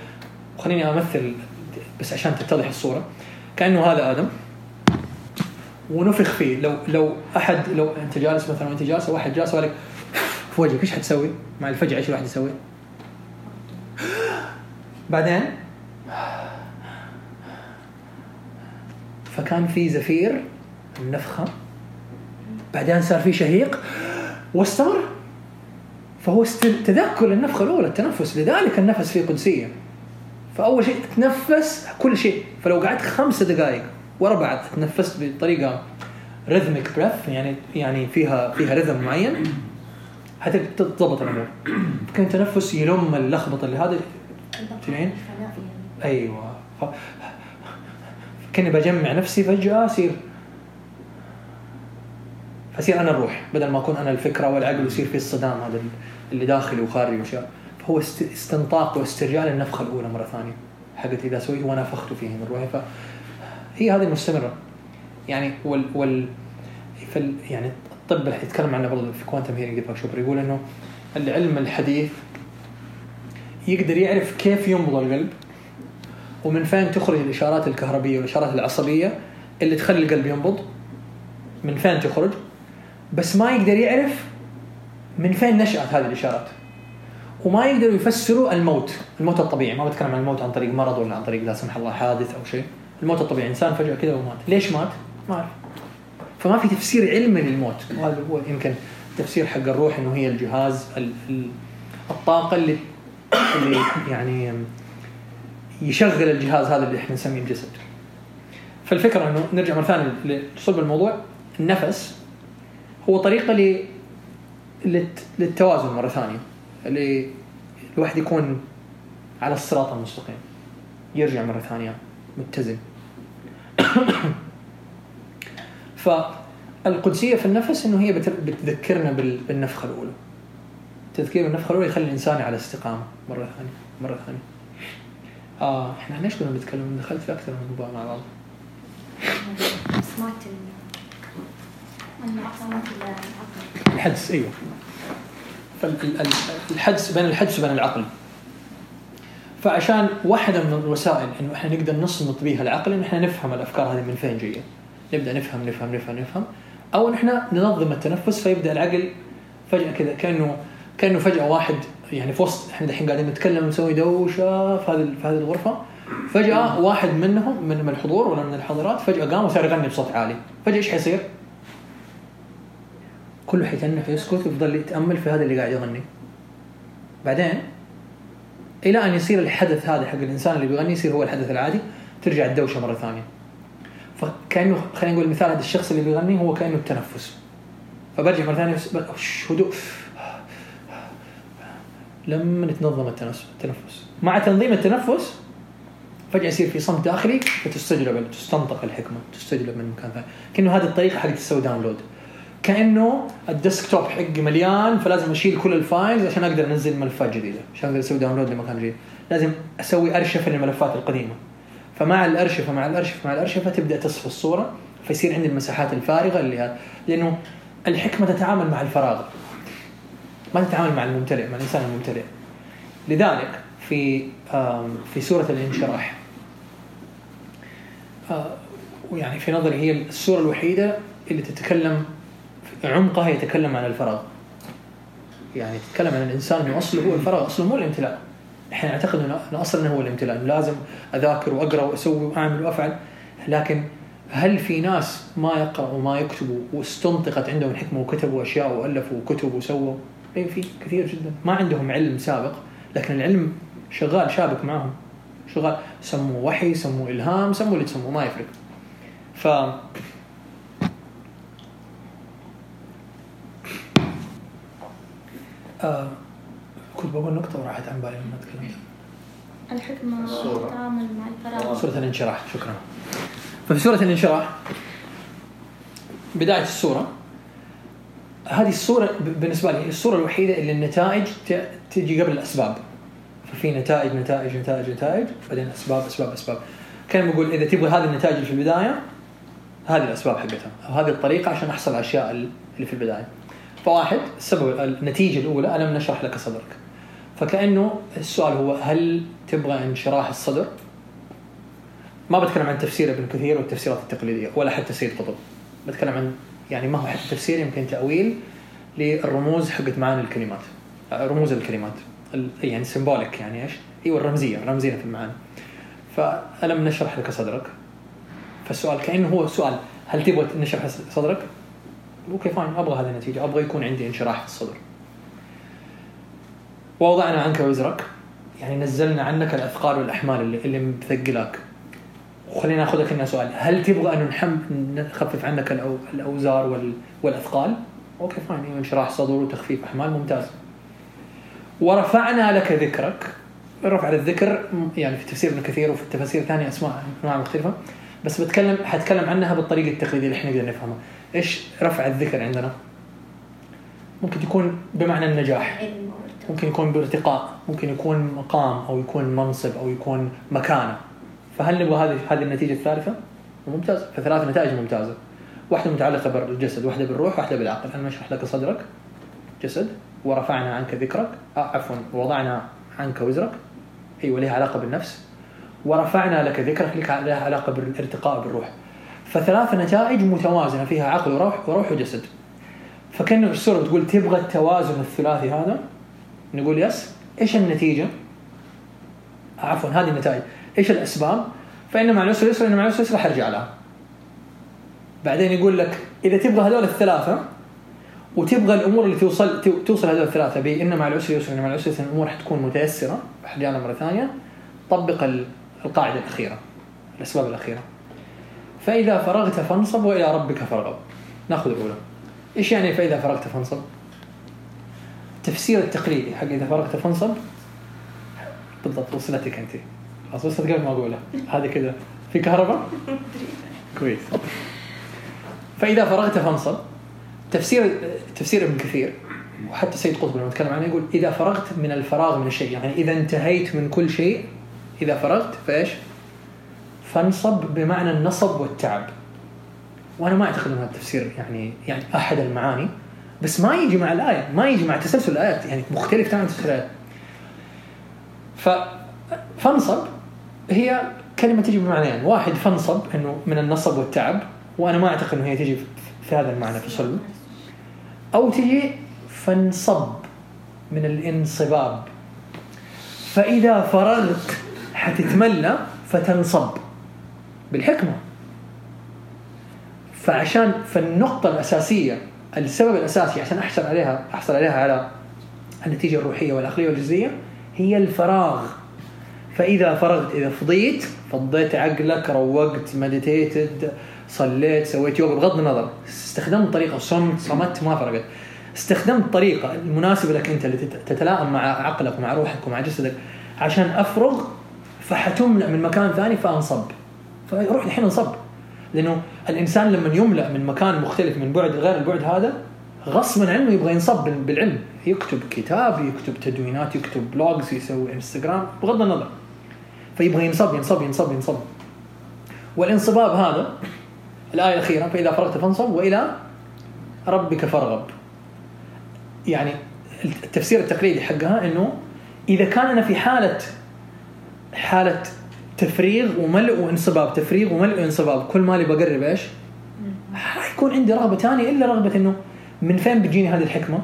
Speaker 1: وخليني أمثل بس عشان تتضح الصورة. كأنه هذا آدم. ونفخ فيه. لو لو احد لو أنت جالس مثلا وانت جالس واحد جالس وقال في وجهك إيش حتسوي؟ مع الفجعه إيش الواحد يسوي؟ بعدين؟ فكان في زفير النفخة. بعدين صار في شهيق. واستمر. فهو تذكر للنفخه الأولى التنفس. لذلك النفس فيه قدسية. فأول شيء تتنفس كل شيء. فلو قعدت خمسة دقائق ورا بعض تنفست بطريقة rhythmic breath يعني يعني فيها فيها rhythm معين. حتضبط الأمور. كان تنفس يلم اللخبطة اللي هذا
Speaker 2: يعني
Speaker 1: أيوه. ف... كأني بجمع نفسي فجأة اصير فاصير أنا الروح بدل ما أكون أنا الفكرة والعقل ويصير في الصدام هذا اللي داخلي وخارجي وأشياء. فهو است... استنطاق واسترجاع للنفخه الأولى مرة ثانية. حقت إذا سويت ونفخت فيه من روحي فهي هذه المستمرة. يعني وال, وال... فال... يعني الطب يتكلم عنه برضه في quantum healing Chopra يقول إنه العلم الحديث يقدر يعرف كيف ينبض القلب ومن فين تخرج الإشارات الكهربية والإشارات العصبية اللي تخلي القلب ينبض؟ من فين تخرج؟ بس ما يقدر يعرف من فين نشأت هذه الإشارات. وما يقدروا يفسروا الموت الموت الطبيعي ما بتكلم عن الموت عن طريق مرض ولا عن طريق لا سمح الله حادث أو شيء. الموت الطبيعي إنسان فجأة كذا ومات. ليش مات؟ ما أعرف. فما في تفسير علمي للموت. وهذا هو يمكن تفسير حق الروح إنه هي الجهاز ال- ال- الطاقة اللي اللي يعني يشغل الجهاز هذا اللي إحنا نسميه الجسد. فالفكرة إنه نرجع مرة ثانية لصلب الموضوع. النفس هو طريقة ل للت- للتوازن مرة ثانية. اللي الواحد يكون على الصراط المستقيم. يرجع مرة ثانية متزن. فالقدسية في النفس إنه هي بت- بتذكرنا بال- بالنفخة الأولى. تذكير النفخه الأولى يخلي الإنسان على استقامة. مرة ثانية مرة ثانية. آه إحنا إيش كنا بنتكلم دخلت في أكثر من موضوع مع بعض.
Speaker 2: سمعت
Speaker 1: الحدس إيوه. فالحدس بين الحدس وبين العقل. فعشان واحدة من الوسائل إنه إحنا نقدر نصمت بها العقل ان إحنا نفهم الأفكار هذه من فين جاية. نبدأ نفهم نفهم نفهم نفهم. أو ان إحنا ننظم التنفس فيبدأ العقل فجأة كذا كأنه كأنه فجأة واحد يعني في وسط إحنا الحين قاعدين نتكلم نسوي دوشة في هذه في هذه الغرفة. فجأة واحد منهم من الحضور ولا من الحاضرات فجأة قام وصار يغني بصوت عالي. فجأة إيش حيصير؟ كله حيتنح يسكت ويفضل يتأمل في هذا اللي قاعد يغني. بعدين إلى أن يصير الحدث هذا حق الإنسان اللي بيغني يصير هو الحدث العادي ترجع الدوشة مرة ثانية. فكأنه خلينا نقول مثال هذا الشخص اللي بيغني هو كأنه التنفس فبرجع مرة ثانية هدوء. لما نتنظم التنفس مع تنظيم التنفس فجأة يصير في صمت داخلي فتستجلب تستنطق الحكمة تستجلب من مكان ثاني. كأنه هذه الطريقة حقت تسوي download كأنه ال desktop حقي مليان فلازم أشيل كل ال files عشان أقدر أنزل ملفات جديدة عشان أقدر أسوي download لمكان جديد. لازم أسوي ارشفه للملفات القديمة. فمع الارشفه مع الارشفه مع الارشفه تبدا تصفى الصورة فيصير عندي المساحات الفارغة اللي هذا لأنه الحكمة تتعامل مع الفراغ. ما تتعامل مع الممتلئ مع الإنسان الممتلئ. لذلك في في سورة الانشراح آه، ويعني في نظري هي السورة الوحيدة اللي تتكلم عمقها يتكلم عن الفراغ. يعني تتكلم عن الإنسان انه اصله هو الفراغ أصله مو الامتلاء. إحنا نعتقد انه أصلا هو الامتلاء. لازم أذاكر وأقرأ وأسوي وأعمل وأفعل. لكن هل في ناس ما يقرأوا وما يكتبوا واستنطقت عندهم حكمة وكتبوا أشياء وألفوا كتب وسووا؟ اي في كثير جدا. ما عندهم علم سابق لكن العلم شغال شابك معهم. شغال. سموه وحي سموه إلهام سموه اللي تسموه ما يفرق. ف آه كنت بقول نقطة وراحت عن بالي لما تكلمت.
Speaker 2: الحكمة
Speaker 3: الصورة.
Speaker 2: والتعامل مع الفراغ.
Speaker 1: سورة الانشراح شكرا. ففي سورة الانشراح بداية السورة هذه الصورة ب- بالنسبة لي هي الصورة الوحيدة اللي النتائج ت- تجي قبل الأسباب. ففي نتائج نتائج نتائج نتائج بعدين أسباب أسباب أسباب. كان بقول إذا تبغى هذه النتائج اللي في البداية هذه الأسباب حقتها. أو هذه الطريقة عشان أحصل على الأشياء اللي في البداية. فواحد السبب النتيجة الأولى ألم نشرح لك صدرك. فكأنه السؤال هو هل تبغى انشراح الصدر؟ ما بتكلم عن تفسير ابن كثير والتفسيرات التقليدية ولا حتى سيد قطب بتكلم عن يعني ما هو حتى تفسير يمكن تأويل للرموز حقت معاني الكلمات. رموز الكلمات. ال- يعني symbolic يعني إيش؟ أيوه الرمزية رمزيه في المعاني. فألم نشرح لك صدرك. فالسؤال كأنه هو سؤال هل تبغى نشرح صدرك؟ okay fine أبغى هذه النتيجة. أبغى يكون عندي انشراح في الصدر. ووضعنا عنك وزرك يعني نزلنا عنك الأثقال والأحمال اللي, اللي مثقلاك وخلينا ناخذها كنا سؤال هل تبغى أن نحم نخفف عنك الأو... الأوزار وال... والأثقال؟ okay fine انشراح صدر وتخفيف أحمال ممتاز. ورفعنا لك ذكرك رفع الذكر يعني في تفسير ابن كثير وفي التفاسير الثانية اسماء أنواع مختلفة بس بتكلم حتكلم عنها بالطريقة التقليدية اللي إحنا نقدر نفهمها. إيش رفع الذكر عندنا؟ ممكن يكون بمعنى النجاح
Speaker 2: وارتقاء.
Speaker 1: ممكن يكون بارتقاء ممكن يكون مقام أو يكون منصب أو يكون مكانة. فهل نبغى هذه هذه النتيجة الثالثة؟ ممتاز. فثلاث نتائج ممتازة. واحدة متعلقة بالجسد واحدة بالروح واحدة بالعقل. أنا نشرح لك صدرك. جسد. ورفعنا عنك ذكرك. آه عفوا. وضعنا عنك وزرك. أيوه لها علاقة بالنفس. ورفعنا لك ذكرك لها علاقة بالارتقاء بالروح. فثلاث نتائج متوازنة. فيها عقل وروح وروح وجسد. فكأنه السورة بتقول تبغى التوازن الثلاثي هذا؟ نقول يس إيش النتيجة؟ عفوا هذه النتائج إيش الأسباب؟ فإن مع العسر يسرا إن مع العسر يسرا حرجع لها. بعدين يقول لك إذا تبغى هذول الثلاثة وتبغى الأمور اللي توصل تو- توصل هذول الثلاثة بإن مع العسر يسرا إن مع العسر يسرا الأمور حتكون متيسرة حرجع لها مرة ثانية طبق ال- القاعدة الأخيرة الأسباب الأخيرة فإذا فرغت فانصب وإلى ربك فارغب نأخذ الأولى إيش يعني فإذا فرغت فانصب؟ التفسير التقليدي حق إذا فرغت فانصب بالضبط وصلتك أنت. خلاص وصلت قبل ما أقولها هذه كذا. في كهرباء؟ كويس. فإذا فرغت فانصب تفسير تفسير ابن كثير وحتى سيد قطب لما يتكلم عنه يقول إذا فرغت من الفراغ من الشيء. يعني إذا انتهيت من كل شيء إذا فرغت فإيش؟ فانصب بمعنى النصب والتعب. وأنا ما أعتقد إن هذا التفسير يعني يعني أحد المعاني. بس ما يجي مع الآية ما يجي مع تسلسل الآيات يعني مختلف تماما تسلسل الآيات. ف فانصب هي كلمة تجي بمعنيين. واحد فانصب إنه من النصب والتعب وأنا ما أعتقد إنه هي تجي في- هذا المعنى في صلب أو تجي فانصب من الانصباب. فإذا فرغت حتتملى فتنصب بالحكمة. فعشان فالنقطة الأساسية السبب الأساسي عشان أحصل عليها أحصل عليها على النتيجة الروحية والعقلية والجزئية هي الفراغ. فإذا فرغت إذا فضيت فضيت عقلك روقت مديتيتد صليت سويت يوغا بغض النظر استخدمت طريقة صمت صمت ما فرقت. استخدمت الطريقة المناسبة لك أنت اللي تت- تتلائم مع عقلك ومع روحك ومع جسدك عشان أفرغ فحتملأ من مكان ثاني فأنصب. فروح الحين انصب. لأنه الإنسان لما يملأ من مكان مختلف من بعد غير البعد هذا غصبا عنه يبغى ينصب بال- بالعلم. يكتب كتاب يكتب تدوينات يكتب بلوجز يسوي انستغرام بغض النظر. فيبغى ينصب ينصب ينصب ينصب. والانصباب هذا الآية الأخيرة فإذا فرغت فانصب وإلى ربك فارغب. يعني التفسير التقليدي حقها إنه إذا كان أنا في حالة حالة تفريغ وملء وانصباب تفريغ وملء وانصباب كل مالي بقرب إيش؟ حيكون عندي رغبة ثانية إلا رغبة إنه من فين بتجيني هذه الحكمة؟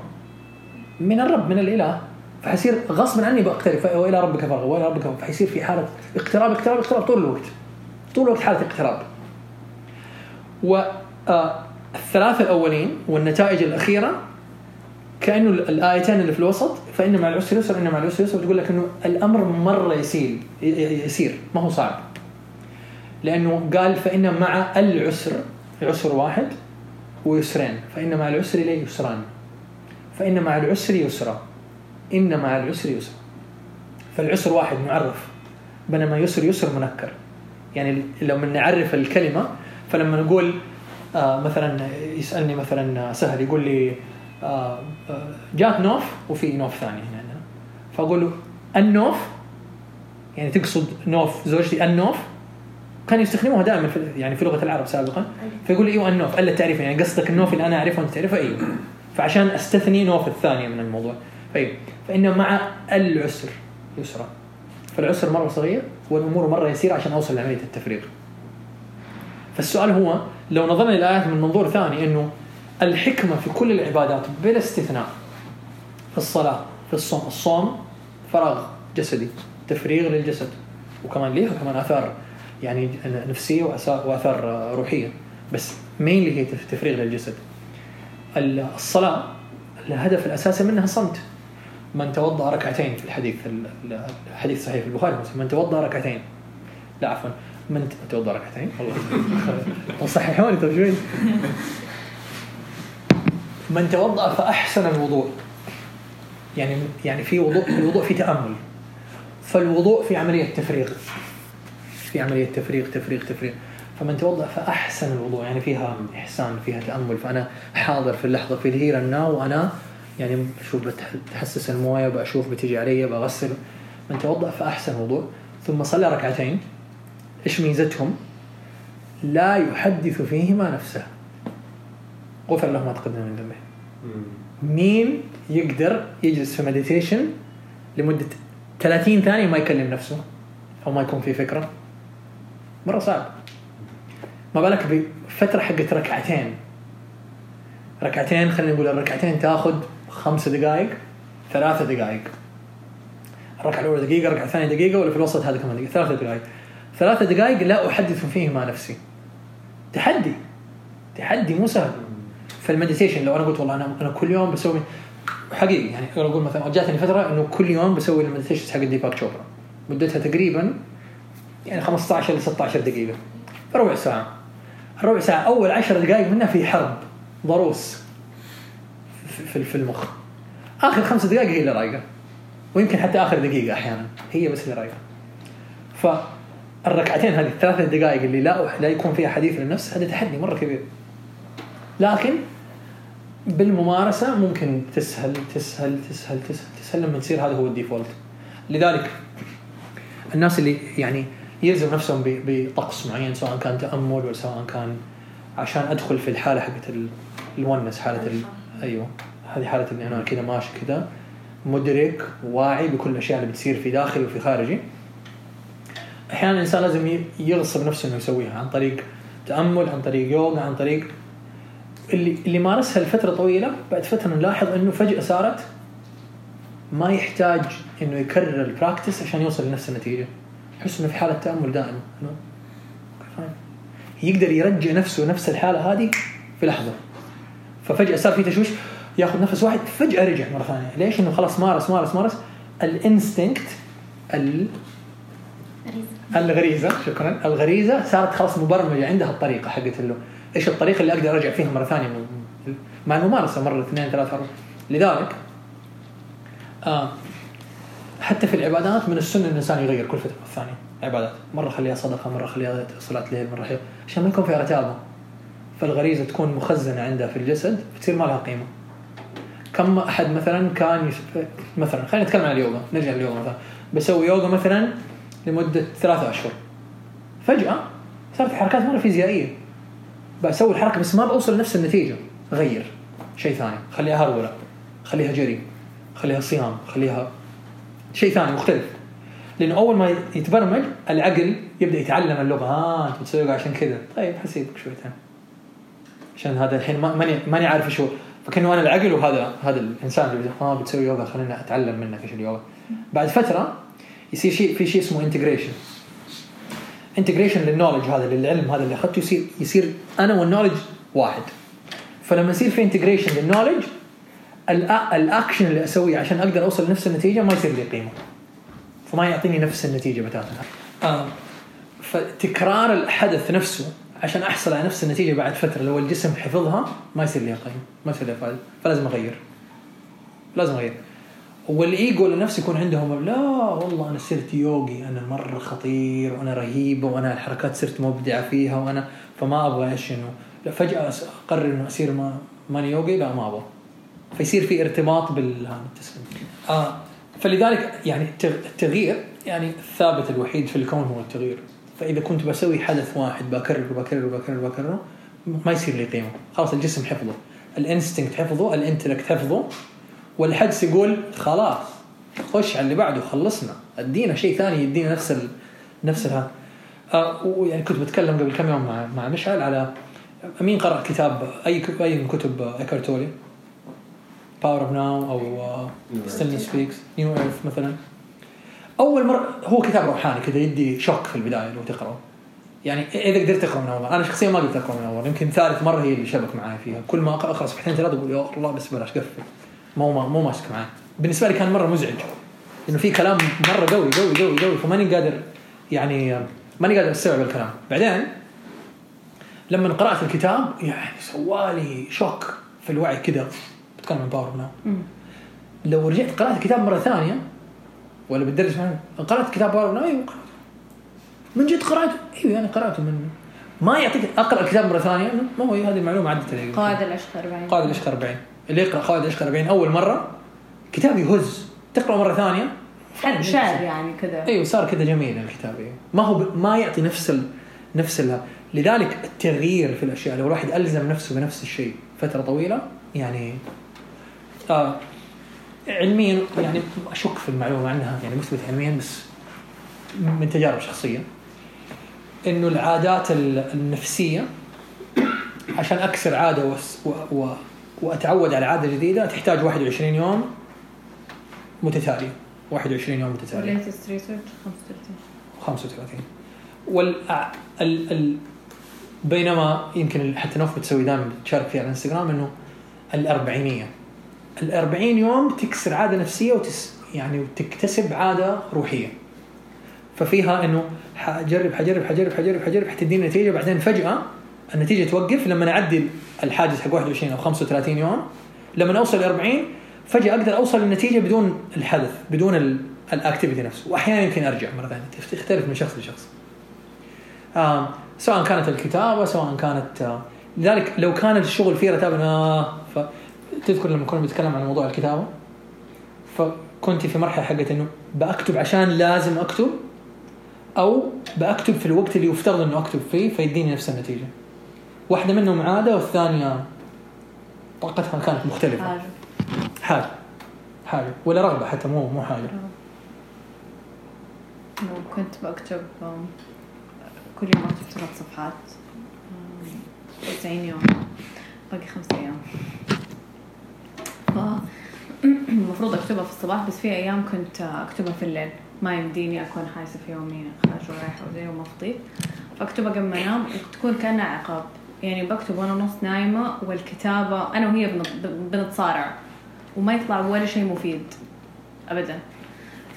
Speaker 1: من الرب من الإله. فحيصير غصبا عني بقترب وإلى ربك فارغب وإلى ربك فارغب. فحيصير في حالة اقتراب اقتراب اقتراب طول الوقت. طول الوقت حالة اقتراب. والثلاثه الأولين والنتائج الأخيرة كأنه الآيتين اللي في الوسط فان مع العسر يسر ان مع العسر يسر بتقول لك إنه الأمر مرة يسير يسير ما هو صعب. لأنه قال فان مع العسر عسر واحد ويسرين فان مع العسر ليه يسران. فان مع العسر يسرا ان مع العسر يسرا. فالعسر واحد معرف بينما يسر يسر منكر. يعني لما نعرف الكلمة فلما نقول آه مثلا يسألني مثلا سهل يقول لي جات نوف وفي نوف ثاني هنا عندنا. فأقول له النوف يعني تقصد نوف زوجتي النوف كانوا يستخدموها دائما في يعني في لغة العرب سابقا. فيقول لي أيوه النوف الا التعريف يعني قصدك النوف اللي أنا أعرفه وانت تعرفه؟ أيوه. فعشان أستثني نوف الثانية من الموضوع. طيب فان مع العسر يسرا. فالعسر مرة صغير والأمور مرة يسيرة عشان أوصل لعملية التفريغ فالسؤال هو لو نظرنا للايات من منظور ثاني إنه الحكمة في كل العبادات بلا استثناء. في الصلاة في الصوم. الصوم فراغ جسدي تفريغ للجسد. وكمان ليها كمان آثار يعني نفسية وآثار روحية. بس مين اللي هي تفريغ للجسد. الصلاة الهدف الأساسي منها صمت من توضأ ركعتين في الحديث الحديث صحيح في البخاري من توضأ ركعتين. لا عفوا. من توضأ ركعتين؟ والله. صححوني طيب شوي. من توضأ فأحسن الوضوء. يعني يعني في وضوء الوضوء في تأمل. فالوضوء في عملية تفريغ في عملية تفريغ تفريغ تفريغ. فمن توضأ فأحسن الوضوء. يعني فيها إحسان فيها تأمل. فأنا حاضر في اللحظة في ال here ال now وأنا يعني بشوف بتحسس الموية بشوف بتيجي علي بغسل. من توضأ فأحسن الوضوء. ثم صلى ركعتين. إيش ميزتهم؟ لا يحدث فيهما نفسه. غفر له ما تقدم من ذنبه. مين يقدر يجلس في meditation لمدة 30 ثانية ما يكلم نفسه أو ما يكون في فكرة. مرة صعب. ما بالك بفترة حقت ركعتين. ركعتين خلينا نقول الركعتين تاخذ خمس دقائق ثلاثة دقائق. الركعة الأولى دقيقة الركعة الثانية دقيقة ولا في الوسط هذا كمان دقيقة؟ ثلاثة دقائق. ثلاثة دقائق لا أحدث فيه مع نفسي. تحدي. تحدي مو سهل. فال meditation لو أنا قلت والله أنا أنا كل يوم بسوي حقيقي يعني أقول مثلا جاتني فترة إنه كل يوم بسوي ال meditation حق ديباك تشوبرا مدتها تقريبا يعني 15 ل 16 دقيقة. ربع ساعة. الربع ساعة أول 10 دقائق منها في حرب ضروس في, في المخ. آخر خمس دقائق هي اللي رايقة. ويمكن حتى آخر دقيقة أحيانا هي بس اللي رايقة. فالركعتين هذه الثلاث دقائق اللي لا لا يكون فيها حديث للنفس هذا تحدي مرة كبير. لكن بالممارسة ممكن تسهل تسهل تسهل تسهل تسهل لما تصير هذا هو الديفولت. لذلك الناس اللي يعني يلزم نفسهم بطقس معين سواء كان تأمل ولا سواء كان عشان أدخل في الحالة حقت الونس حالة ال... أيوه هذه حالة إني أنا كذا ماشي كذا مدرك واعي بكل الأشياء اللي بتصير في داخلي وفي خارجي. أحيانا الإنسان لازم يغصب نفسه إنه يسويها عن طريق تأمل عن طريق يوغا عن طريق اللي اللي مارسها لفترة طويلة بعد فترة نلاحظ إنه فجأة صارت ما يحتاج إنه يكرر ال practice عشان يوصل لنفس النتيجة. يحس إنه في حالة تأمل دائم يقدر يرجع نفسه نفس الحالة هذه في لحظة. ففجأة صار في تشويش ياخذ نفس واحد فجأة رجع مرة ثانية. ليش؟ إنه خلاص مارس مارس مارس. ال
Speaker 2: instinct
Speaker 1: ال الغريزة شكرا. الغريزة صارت خلاص مبرمجة عندها الطريقة حقت اللي إيش الطريقة اللي أقدر أرجع فيها مرة ثانية؟ مع الممارسه مرة اثنين ثلاثة أربعة. لذلك آه حتى في العبادات من السنة إن الإنسان يغير كل فترة والثانيه عبادات. مرة خليها صدقة مرة خليها صلاة ليل مرة خليها. عشان ما يكون في رتابة. فالغريزة تكون مخزنة عندها في الجسد فتصير ما لها قيمة. كم أحد مثلا كان يس... مثلا خلينا نتكلم عن اليوغا نرجع لليوغا مثلا. بسوي يوغا مثلا لمدة ثلاثة أشهر. فجأة صارت حركات مرة فيزيائية. بسوي الحركة بس ما بوصل لنفس النتيجة. غير. شيء ثاني. خليها هرولة. خليها جري. خليها صيام. خليها شيء ثاني مختلف. لأنه أول ما يتبرمج العقل يبدأ يتعلم اللغة. ها أنت بتسوي عشان كذا. طيب حسيبك شويتين عشان هذا الحين ما- ماني ماني عارف هو فكأنه أنا العقل وهذا هذا الإنسان اللي ها بتسوي يوغا خليني أتعلم منك إيش اليوغا. بعد فترة يصير شيء في شيء اسمه integration integration لل knowledge هذا للعلم هذا اللي أخذته. يصير يصير أنا وال knowledge واحد. فلما يصير في integration لل knowledge ال action اللي أسويه عشان أقدر أوصل لنفس النتيجة ما يصير لي قيمة. فما يعطيني نفس النتيجة بتاتا آه. فتكرار الحدث نفسه عشان أحصل على نفس النتيجة بعد فترة لو الجسم حفظها ما يصير لي قيمة ما يصير لي فائده فلازم أغير. لازم أغير. والإيجو لنفسه يكون عندهم لا والله أنا صرت يوغي أنا مرة خطير وأنا رهيب وأنا الحركات صرت مبدعة فيها وأنا فما أبغى إيش انه لا فجأة أقرر إنه أصير ما ماني يوغي لا ما أبغى. فيصير في ارتباط بال هذا التسليم آه فلذلك يعني التغ- التغيير يعني الثابت الوحيد في الكون هو التغيير. فإذا كنت بسوي حدث واحد بكرر وبكرر وبكرر وبكرره ما يصير لي قيمة. خلاص الجسم حفظه. ال instinct حفظه ال intellect حفظه والحدس يقول خلاص خش على اللي بعده خلصنا. ادينا شيء ثاني يدينا نفس ال... نفس. آه ويعني كنت بتكلم قبل كم يوم مع مع مشعل على مين قرأ كتاب أي ك- أي من كتب ايكارت تولي Power of
Speaker 4: Now أو.
Speaker 1: Stillness Speaks New Earth مثلا. أول مرة هو كتاب روحاني كذا يدي shock في البداية لو تقرأه. يعني إذا قدرت تقرا من أول أنا شخصيا ما قدرت اقرا من أول يمكن ثالث مرة هي اللي شبك معي فيها. كل ما أقرأ اقرا صفحتين ثلاثة أقول يا الله بس بلاش قفل. مو ما مو ماسك معي بالنسبة لي كان مرة مزعج. إنه في كلام مرة قوي قوي قوي قوي. فماني قادر يعني ماني قادر أستوعب الكلام. بعدين لما قرأت الكتاب يعني سوالي shock في الوعي كذا بتكلم عن Power
Speaker 2: Now.
Speaker 1: لو رجعت قرأت الكتاب مرة ثانية ولا بتدرس معنا قرأت كتاب باور ناو أيوه. من جد قرأته؟ أيوه يعني قرأته من ما يعطيك أقرأ الكتاب مرة ثانية ما هو هذه المعلومة عدت علي.
Speaker 2: قواعد العشق 40
Speaker 1: قائد العشق 40 اللي يقرأ قائد العشق 40 أول مرة كتاب يهز. تقرأ مرة
Speaker 2: ثانية شعر يعني كذا.
Speaker 1: أيوه صار كذا جميل الكتاب ما هو ب... ما يعطي نفس ال... نفس ال... لذلك التغيير في الأشياء. لو الواحد ألزم نفسه بنفس الشيء فترة طويلة يعني آه علميا يعني أشك في المعلومة عنها يعني مثبت علميا بس من تجارب شخصية. إنه العادات ال- النفسية عشان أكسر عادة وس... و... و... وأتعود على عادة جديدة تحتاج 21 يوم متتالية. 21 يوم متتالية.
Speaker 2: latest research 35
Speaker 1: 35 وال ال... ال... بينما يمكن حتى نوف بتسوي دائما تشارك فيها على الانستغرام إنه الأربعينية الأربعين يوم تكسر عادة نفسية وتس يعني وتكتسب عادة روحية. ففيها إنه حجرب حجرب حجرب حجرب حجرب حتديني نتيجة بعدين فجأة النتيجة توقف لما اعدي الحاجز حق 21 أو 35 يوم لما اوصل ل 40 فجأة أقدر أوصل للنتيجة بدون الحدث بدون ال- الاكتيفيتي نفسه وأحيانا يمكن أرجع مرة ثانية تختلف من شخص لشخص. آه سواء كانت الكتابة سواء كانت آه لذلك لو كان الشغل فيه رتابة آه فتذكر لما كنا بنتكلم عن موضوع الكتابة؟ فكنت في مرحلة حقت إنه بكتب عشان لازم أكتب أو بكتب في الوقت اللي يفترض إنه أكتب فيه فيديني نفس النتيجة. واحدة منهم عادة والثانية طاقتها كانت مختلفة.
Speaker 2: حاجة.
Speaker 1: حاجة. حاجة. ولا رغبة حتى مو مو حاجة.
Speaker 2: وكنت بكتب كل يوم أكتب ثلاث صفحات آم، 90 يوم. باقي خمس أيام. المفروض أكتبها في الصباح بس في أيام كنت أكتبها في الليل. ما يمديني أكون حاسة في يومي خارج ورايحة وزي وما فضيت فأكتبها قبل ما أنام وتكون كأنها عقاب. يعني بكتب وأنا نص نايمة والكتابة أنا وهي بنت- بنتصارع وما يطلع ولا شيء مفيد ابدا.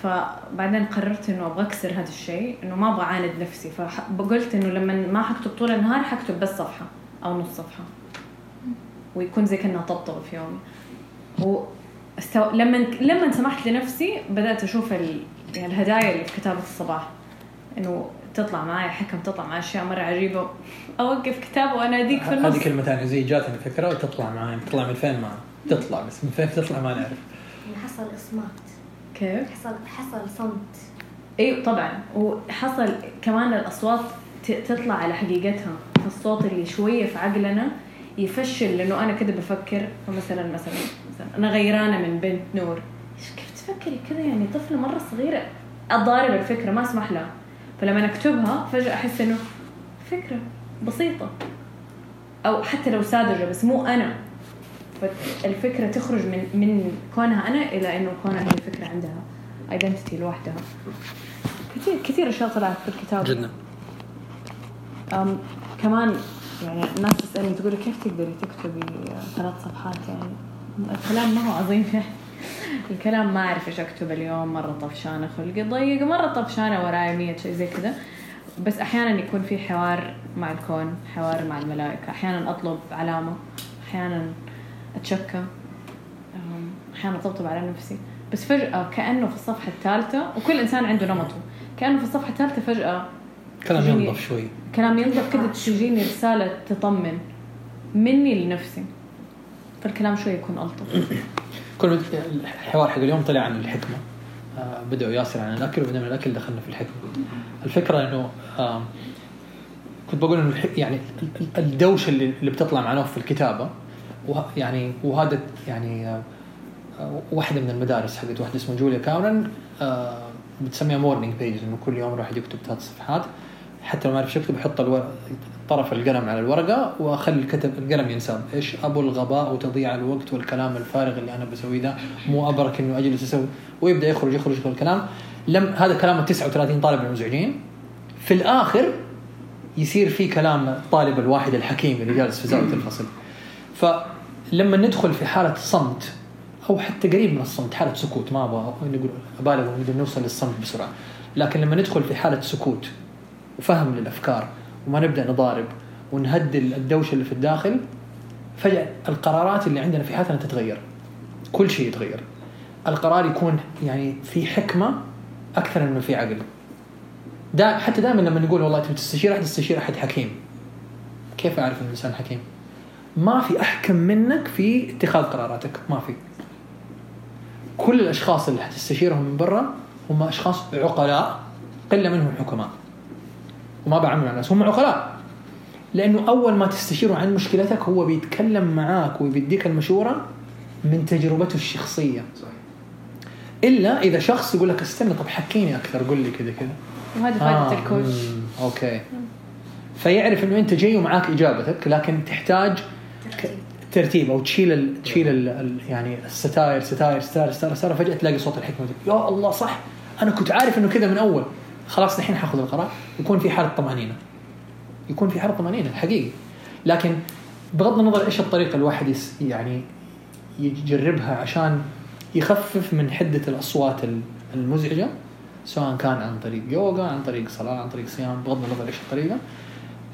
Speaker 2: فبعدين قررت إنه أبغى أكسر هذا الشيء إنه ما أبغى أعاند نفسي. فقلت إنه لما ما حكتب طول النهار حكتب بس صفحة أو نص صفحة. ويكون زي كأنها طبطبه في يومي. لما لما سمحت لنفسي بدأت أشوف ال... يعني الهدايا اللي في كتابة الصباح. إنه تطلع معي حكم تطلع معي أشياء مرة عجيبة. أوقف كتاب واناديك في النص.
Speaker 1: هذه كلمة ثانية زي جاتني فكرة وتطلع معي تطلع من فين ما. تطلع بس من فين تطلع ما نعرف.
Speaker 6: يعني حصل اصمات
Speaker 2: كيف؟
Speaker 6: حصل حصل صمت.
Speaker 2: أيوه طبعا. وحصل كمان الأصوات ت- تطلع على حقيقتها. فالصوت اللي شوية في عقلنا يفشل لأنه أنا كده بفكر. فمثلا مثلا مثلا أنا غيرانة من بنت نور. إيش كيف تفكري كذا يعني طفلة مرة صغيرة. أضارب الفكرة ما أسمح لها. فلما اكتبها فجأة أحس إنه فكرة بسيطة. أو حتى لو ساذجة بس مو أنا. فالفكرة تخرج من من كونها أنا إلى إنه كونها هي فكره عندها ايدنتيتي لوحدها. كثير كثير أشياء طلعت في الكتاب.
Speaker 1: جدا.
Speaker 2: أم كمان يعني الناس تسألني تقول كيف تقدري تكتبي ثلاث صفحات؟ يعني الكلام ما هو عظيم. يعني الكلام ما أعرف إيش أكتب اليوم مرة طفشانة خلقي ضيق مرة طفشانة وراي مية شيء زي كذا. بس أحيانا يكون في حوار مع الكون حوار مع الملائكة أحيانا أطلب علامة أحيانا أتشكى أم، أحيانا أطبطب على نفسي. بس فجأة كأنه في الصفحة الثالثة وكل إنسان عنده نمطه. كأنه في الصفحة الثالثة فجأة
Speaker 1: كلام ينظف شوي.
Speaker 2: كلام ينطق كده تجيني رسالة تطمن مني لنفسي. فالكلام شوي يكون ألطف.
Speaker 1: كل الحوار حق اليوم طلع عن الحكمة. آه بدأوا ياسر عن الأكل وبعدين من الأكل دخلنا في الحكمة. الفكرة إنه آه كنت بقول الح- يعني ال- ال- الدوشة اللي, اللي بتطلع مع نوف في الكتابة وه- يعني وهذا يعني آه واحدة من المدارس حقت واحدة اسمها جوليا كاميرون آه بتسميها morning pages إنه كل يوم الواحد يكتب ثلاث صفحات. حتى لو ما يكتب يحط الور... طرف القلم على الورقة وأخلي الكتب القلم ينساب إيش؟ أبو الغباء وتضييع الوقت والكلام الفارغ اللي أنا بسويه ده مو أبرك إنه أجلس أسوي. ويبدأ يخرج يخرج يخرج الكلام. لم هذا كلام ال 39 طالب المزعجين. في الآخر يصير في كلام الطالب الواحد الحكيم اللي جالس في زاوية الفصل. فلما ندخل في حالة صمت أو حتى قريب من الصمت حالة سكوت ما أبغى نقول أبالغ ونقدر نوصل للصمت بسرعة. لكن لما ندخل في حالة سكوت وفهم للأفكار وما نبدأ نضارب ونهدي الدوشة اللي في الداخل فجأة القرارات اللي عندنا في حياتنا تتغير. كل شيء يتغير. القرار يكون يعني في حكمة أكثر منه في عقل. دا حتى دائما لما نقول والله تبي تستشير أحد تستشير أحد حكيم. كيف أعرف ان الانسان حكيم؟ ما في أحكم منك في اتخاذ قراراتك. ما في. كل الأشخاص اللي حتستشيرهم من برا هم أشخاص عقلاء قلة منهم حكماء. وما بعمل على الناس هم عقلاء. لأنه أول ما تستشيره عن مشكلتك هو بيتكلم معاك وبيديك المشورة من تجربته الشخصية.
Speaker 3: صح
Speaker 1: إلا إذا شخص يقول لك استنى طب حكيني أكثر قول لي كذا كذا.
Speaker 2: وهذه فائدة ال coach.
Speaker 1: مم، okay. فيعرف إنه أنت جاي ومعاك إجابتك لكن تحتاج ترتيب أو تشيل ال تشيل ال ال يعني الستاير ستاير ستاير ستاير, ستاير فجأة تلاقي صوت الحكمة. يا الله صح. أنا كنت عارف إنه كذا من أول. خلاص الحين حاخذ القرار. يكون في حاله طمأنينة. يكون في حاله طمأنينة حقيقي. لكن بغض النظر إيش الطريقة الواحد يعني يجربها عشان يخفف من حدة الأصوات ال- المزعجة سواء كان عن طريق يوغا عن طريق صلاة عن طريق صيام بغض النظر إيش الطريقة.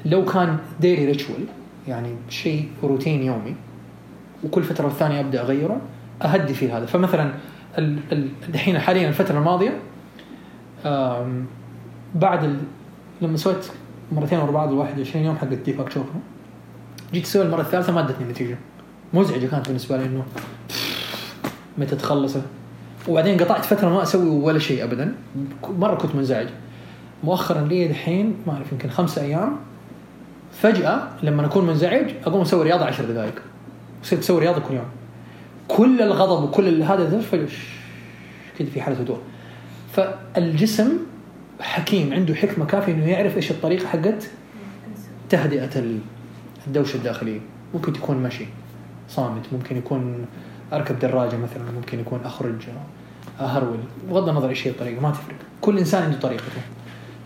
Speaker 1: لو كان ديلي ريتشوال يعني شيء روتين يومي وكل فترة والثانية أبدأ أغيره أهدي في هذا. فمثلا ال- ال- الحين حاليا الفترة الماضية بعد ال... لما سويت مرتين ورا بعض ال 21 يوم حق ديباك شوفها جيت أسوي المرة الثالثة ما ادتني نتيجة. مزعجة كانت بالنسبة لي إنه متى تخلصه. وبعدين قطعت فترة ما أسوي ولا شيء ابدا. مرة كنت منزعج. مؤخرا لي دحين ما أعرف يمكن خمسة أيام فجأة لما أكون منزعج أقوم أسوي رياضة عشر دقائق. صرت أسوي رياضة كل يوم. كل الغضب وكل هذا كذا في حالة هدوء. فالجسم حكيم عنده حكمة كافية إنه يعرف إيش الطريقة حقت تهدئة ال- الدوشة الداخلية. ممكن تكون مشي صامت ممكن يكون أركب دراجة مثلا ممكن يكون أخرج أهرول بغض النظر إيش هي الطريقة ما تفرق. كل إنسان عنده طريقته.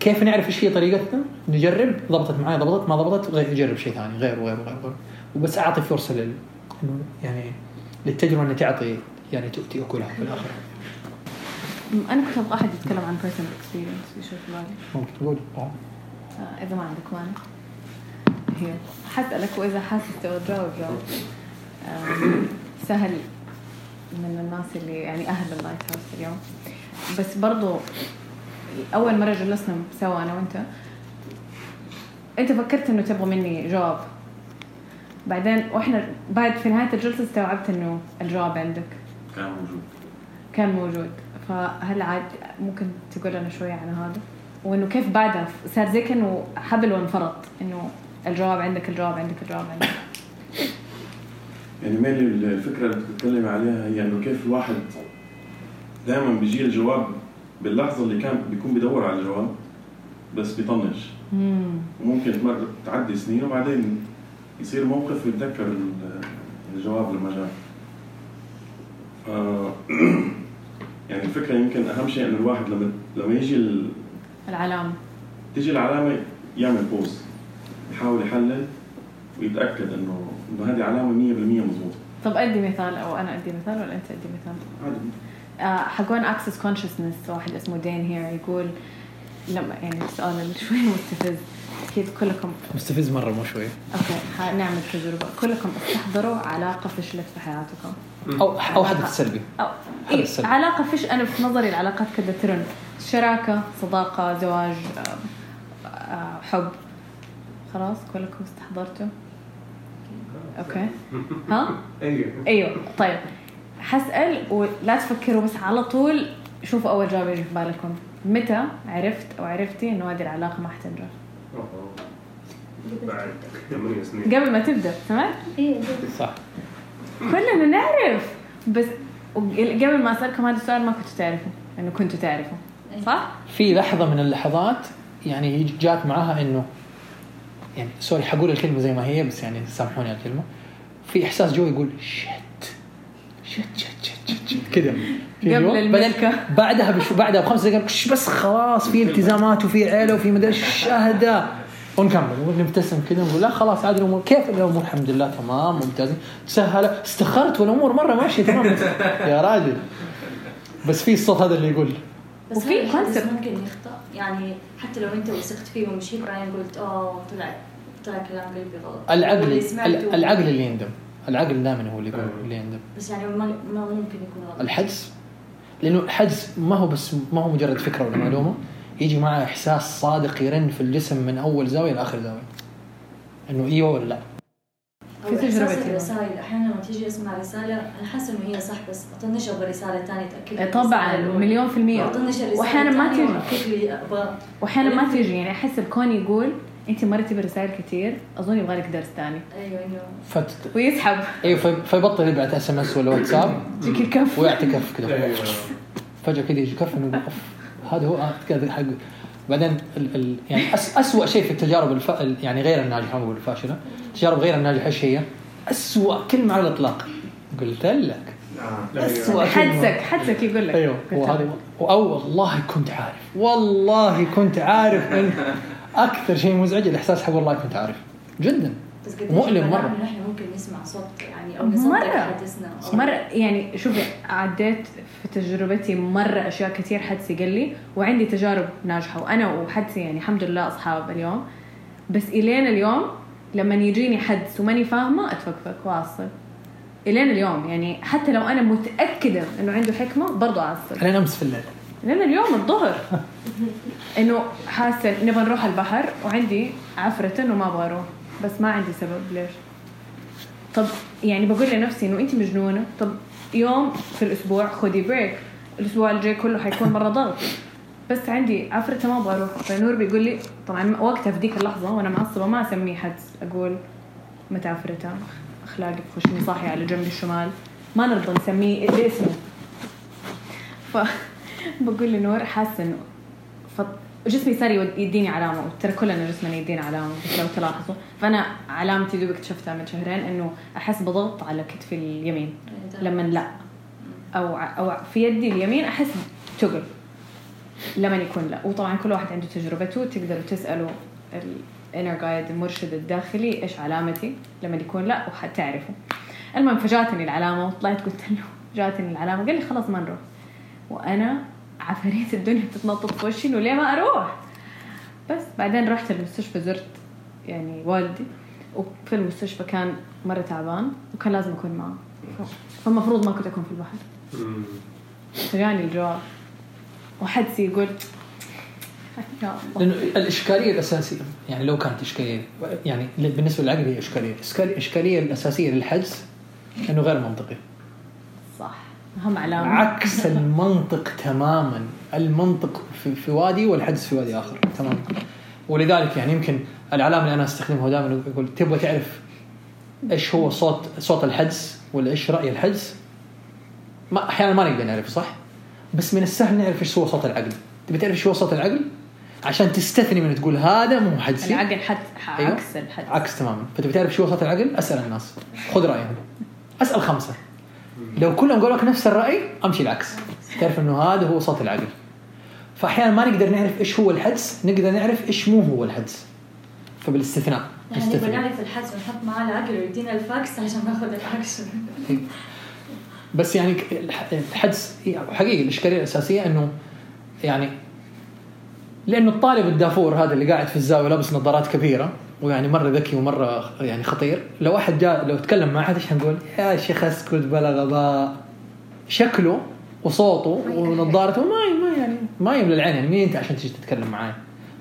Speaker 1: كيف نعرف إيش هي طريقتنا؟ نجرب ضبطت معي ضبطت ما ضبطت غير شيء ثاني غير وغير وغير, وغير. وبس أعطي فرصة لل يعني للتجربة إنها تعطي يعني تؤتي أكلها في الآخر.
Speaker 2: أنا كنت أبغى أحد يتكلم عن personal experience يشوف بالي
Speaker 1: ممكن تقول.
Speaker 2: إذا ما عندك مانع. هي. حسألك وإذا حاسس تبغى تجاوب جاوب سهل من الناس اللي يعني أهل اللايت هاوس اليوم. بس برضو أول مرة جلسنا سوا أنا وأنت. أنت فكرت إنه تبغى مني جواب بعدين وإحنا بعد في نهاية الجلسة استوعبت إنه الجواب عندك.
Speaker 7: كان موجود.
Speaker 2: كان موجود. فهل عاد ممكن تقول لنا شوية عن هذا؟ وإنه كيف بعدها صار زي كأنه حبل وانفرط إنه الجواب عندك الجواب عندك الجواب عندك.
Speaker 7: يعني مالي الفكرة اللي بتتكلم عليها هي إنه كيف الواحد دائما بيجي الجواب باللحظة اللي كان بيكون بدور على الجواب بس بيطنش. وممكن تمر تعدي سنين وبعدين يصير موقف ويتذكر ال- الجواب لما جاء. آه، يعني الفكرة يمكن أهم شيء إنه الواحد لما لما يجي ال...
Speaker 2: العلامة.
Speaker 7: تيجي العلامة يعمل بوز يحاول يحلل ويتأكد انه إنه هذه علامة 100% مضبوطه
Speaker 2: طب أدي مثال أو أنا أدي مثال ولا أنت أدي مثال؟
Speaker 7: عادي.
Speaker 2: آه حقون Access Consciousness واحد اسمه دين هير يقول لما يعني السؤال اللي شوي مستفز. أكيد كلكم
Speaker 1: مستفز مرة مو شوي.
Speaker 2: okay حنعمل تجربة. كلكم استحضروا علاقة فشلت في حياتكم.
Speaker 1: أو أو حدث سلبي. هذا
Speaker 2: إيه
Speaker 1: السبب.
Speaker 2: علاقة فيش أنا في نظري العلاقات كذا turn شراكة صداقة زواج آه، آه، حب. خلاص؟ كلكم استحضرتوا أوكي. ها؟
Speaker 5: أيوه.
Speaker 2: أيوه. طيب. حسأل ولا تفكروا بس على طول شوفوا أول جواب يجي في بالكم. متى عرفت أو عرفتي إنه هذه العلاقة ما حتنجح.
Speaker 5: بعد سنين.
Speaker 2: قبل ما تبدأ تمام؟
Speaker 6: إيه
Speaker 1: صح.
Speaker 2: كلنا نعرف. بس قبل ما اسالكم هذا السؤال ما كنتوا تعرفوا انه كنتوا تعرفوا صح؟
Speaker 1: في لحظة من اللحظات يعني جات معاها إنه يعني سوري حقول الكلمة زي ما هي بس يعني سامحوني على الكلمة. في إحساس جوا يقول شت شت شت شت شت, شت. كذا.
Speaker 2: قبل.
Speaker 1: بعدين بعدها بش بعدها بخمس دقائق "شش بس خلاص في التزامات وفي عيلة وفي مدري إيش اهدى ونكمل. ونبتسم كذا ونقول لا خلاص عاد الأمور كيف الأمور؟ الحمد لله تمام ممتازين. تسهل. استخرت والأمور مرة ماشية تمام. يا راجل. بس في الصوت هذا اللي يقول.
Speaker 6: بس
Speaker 2: وفي concept.
Speaker 6: ممكن يخطأ. يعني حتى لو أنت وثقت فيه ومشيت بعدين قلت آه طلع طلع كلام قلبي غلط.
Speaker 1: العقل
Speaker 6: واللي سمعته.
Speaker 1: ال- العقل اللي يندم. العقل دائما هو اللي يقول اللي يندم.
Speaker 6: بس يعني ما, ما ممكن يكون غلط.
Speaker 1: الحدس لأنه الحدس ما هو بس ما هو مجرد فكرة ولا معلومة. يجي معه إحساس صادق يرن في الجسم من أول زاوية لآخر زاوية. إنه إيوه ولا لا؟
Speaker 2: في تجربتي.
Speaker 6: الرسائل أحيانا لما تيجي اسمع رسالة أنا حاسه إنه هي صح بس اطنشها برساله ثانية تأكد لي
Speaker 2: إيه طبعا. مليون في المية. واحيانا ما تيجي واحيانا ما تيجي يعني أحس الكون يقول أنت مرتي برسائل كثير أظن يبغى لك درس ثاني
Speaker 6: أيوه إنه
Speaker 1: فت...
Speaker 2: ويسحب.
Speaker 1: إيوه في- فيبطل يبعث SMS ولا واتساب
Speaker 2: يجيك الكف.
Speaker 1: ويعتكف كذا
Speaker 5: أيوه.
Speaker 1: فجأة كذا يجي كف إنه يقول oof هذا هو آه، كذا حق. بعدين ال... ال... يعني أس... اسوء شيء في التجارب الف... ال- يعني غير الناجحة ما بقول الفاشله التجارب غير الناجحة إيش هي؟ اسوء كلمة على الإطلاق. قلت لك.
Speaker 5: لا،
Speaker 1: أسوأ.
Speaker 2: حدسك حدسك يقول لك. أيوه
Speaker 1: وهذا أو والله كنت عارف. والله كنت عارف إن أكثر شيء مزعج الإحساس حق والله كنت عارف. جدا.
Speaker 6: بس
Speaker 1: مؤلم مرة.
Speaker 6: نحن ممكن نسمع صوت يعني أو نصدق
Speaker 2: مرة.
Speaker 6: حدثنا
Speaker 2: مرة. يعني شوفي عديت في تجربتي مرة أشياء كثير حدسي قال لي وعندي تجارب ناجحة. وأنا وحدسي يعني الحمد لله أصحاب اليوم. بس إلين اليوم لما يجيني حدس وماني فاهمة أتفكفك وأعصب إلين اليوم يعني حتى لو أنا متأكدة إنه عنده حكمة برضو أعصب
Speaker 1: علينا أمس في الليل.
Speaker 2: لين اليوم الظهر. إنه حاسة نبغى نروح البحر وعندي عفرة انه ما أبغى أروح. بس ما عندي سبب ليش؟ طب يعني بقول لنفسي إنه انت مجنونة؟ طب يوم في الأسبوع خذي بريك الأسبوع الجاي كله حيكون مرة ضغط. بس عندي عفرة ما أبغى أروح فنور بيقول لي طبعا وقتها في ذيك اللحظة وأنا معصبة ما أسميه حدس أقول متى عفرته أخلاقي بخشني صاحي على جنب الشمال. ما نرضى نسميه باسمه. ف بقول لنور حاسة إنه. جسمي صار يديني علامة ترى كلنا جسمنا يدينا علامة بس لو تلاحظوا. فأنا علامتي دوب اكتشفتها من شهرين إنه أحس بضغط على كتفي اليمين. لما لا. أو أو في يدي اليمين أحس تقل. لما يكون لا. وطبعا كل واحد عنده تجربته تقدروا تسألوا الانر جايد المرشد الداخلي إيش علامتي لما يكون لا وحتعرفوا المهم فجاتني العلامة وطلعت قلت له جاتني العلامة قال لي خلاص ما نروح. وأنا عفاريت الدنيا تتنطط في وشي انه ليه ما أروح؟ بس بعدين رحت المستشفى زرت يعني والدي وفي المستشفى كان مرة تعبان وكان لازم أكون معه. فالمفروض ما كنت أكون في البحر.
Speaker 5: مم.
Speaker 2: فجاني الجواب. وحدسي يقول
Speaker 1: لأنه الإشكالية الأساسية يعني لو كانت إشكالية يعني بالنسبة للعقل هي إشكالية، الاشكاليه الأساسية للحجز انه غير منطقي.
Speaker 2: أهم علامة.
Speaker 1: عكس المنطق تماما. المنطق في, في وادي والحدس في وادي آخر. تماما ولذلك يعني يمكن العلامة اللي أنا أستخدمها دائما يقول تبغى تعرف إيش هو صوت صوت الحدس ولا إيش رأي الحدس ما أحيانا ما نقدر نعرف صح؟ بس من السهل نعرف إيش هو صوت العقل. تبي تعرف إيش هو صوت العقل؟ عشان تستثني من تقول هذا مو حدسي
Speaker 2: العقل حد
Speaker 1: أيوه.
Speaker 2: عكس الحد
Speaker 1: عكس تماما. فتبي تعرف شو صوت العقل؟ أسأل الناس. خذ رأيهم. أسأل خمسة. لو كلهم قالوا لك نفس الرأي أمشي العكس. تعرف إنه هذا هو صوت العقل. فاحيانا ما نقدر نعرف إيش هو الحدس نقدر نعرف إيش مو هو الحدس. فبالاستثناء.
Speaker 6: يعني نعرف الحدس ونحط معاه العقل ويدينا ال facts عشان ناخذ الأكشن.
Speaker 1: بس يعني الح- الحدس حقيقي الإشكالية الأساسية إنه يعني لأنه الطالب الدافور هذا اللي قاعد في الزاوية لابس نظارات كبيرة ويعني مرة ذكي ومرة يعني خطير. لو احد جاء لو تكلم مع أحد إيش حنقول؟ يا شيخ أسكت بلا غباء. شكله وصوته ونظارته ما ما يعني ما يملى العين. يعني مين أنت عشان تجي تتكلم معاي؟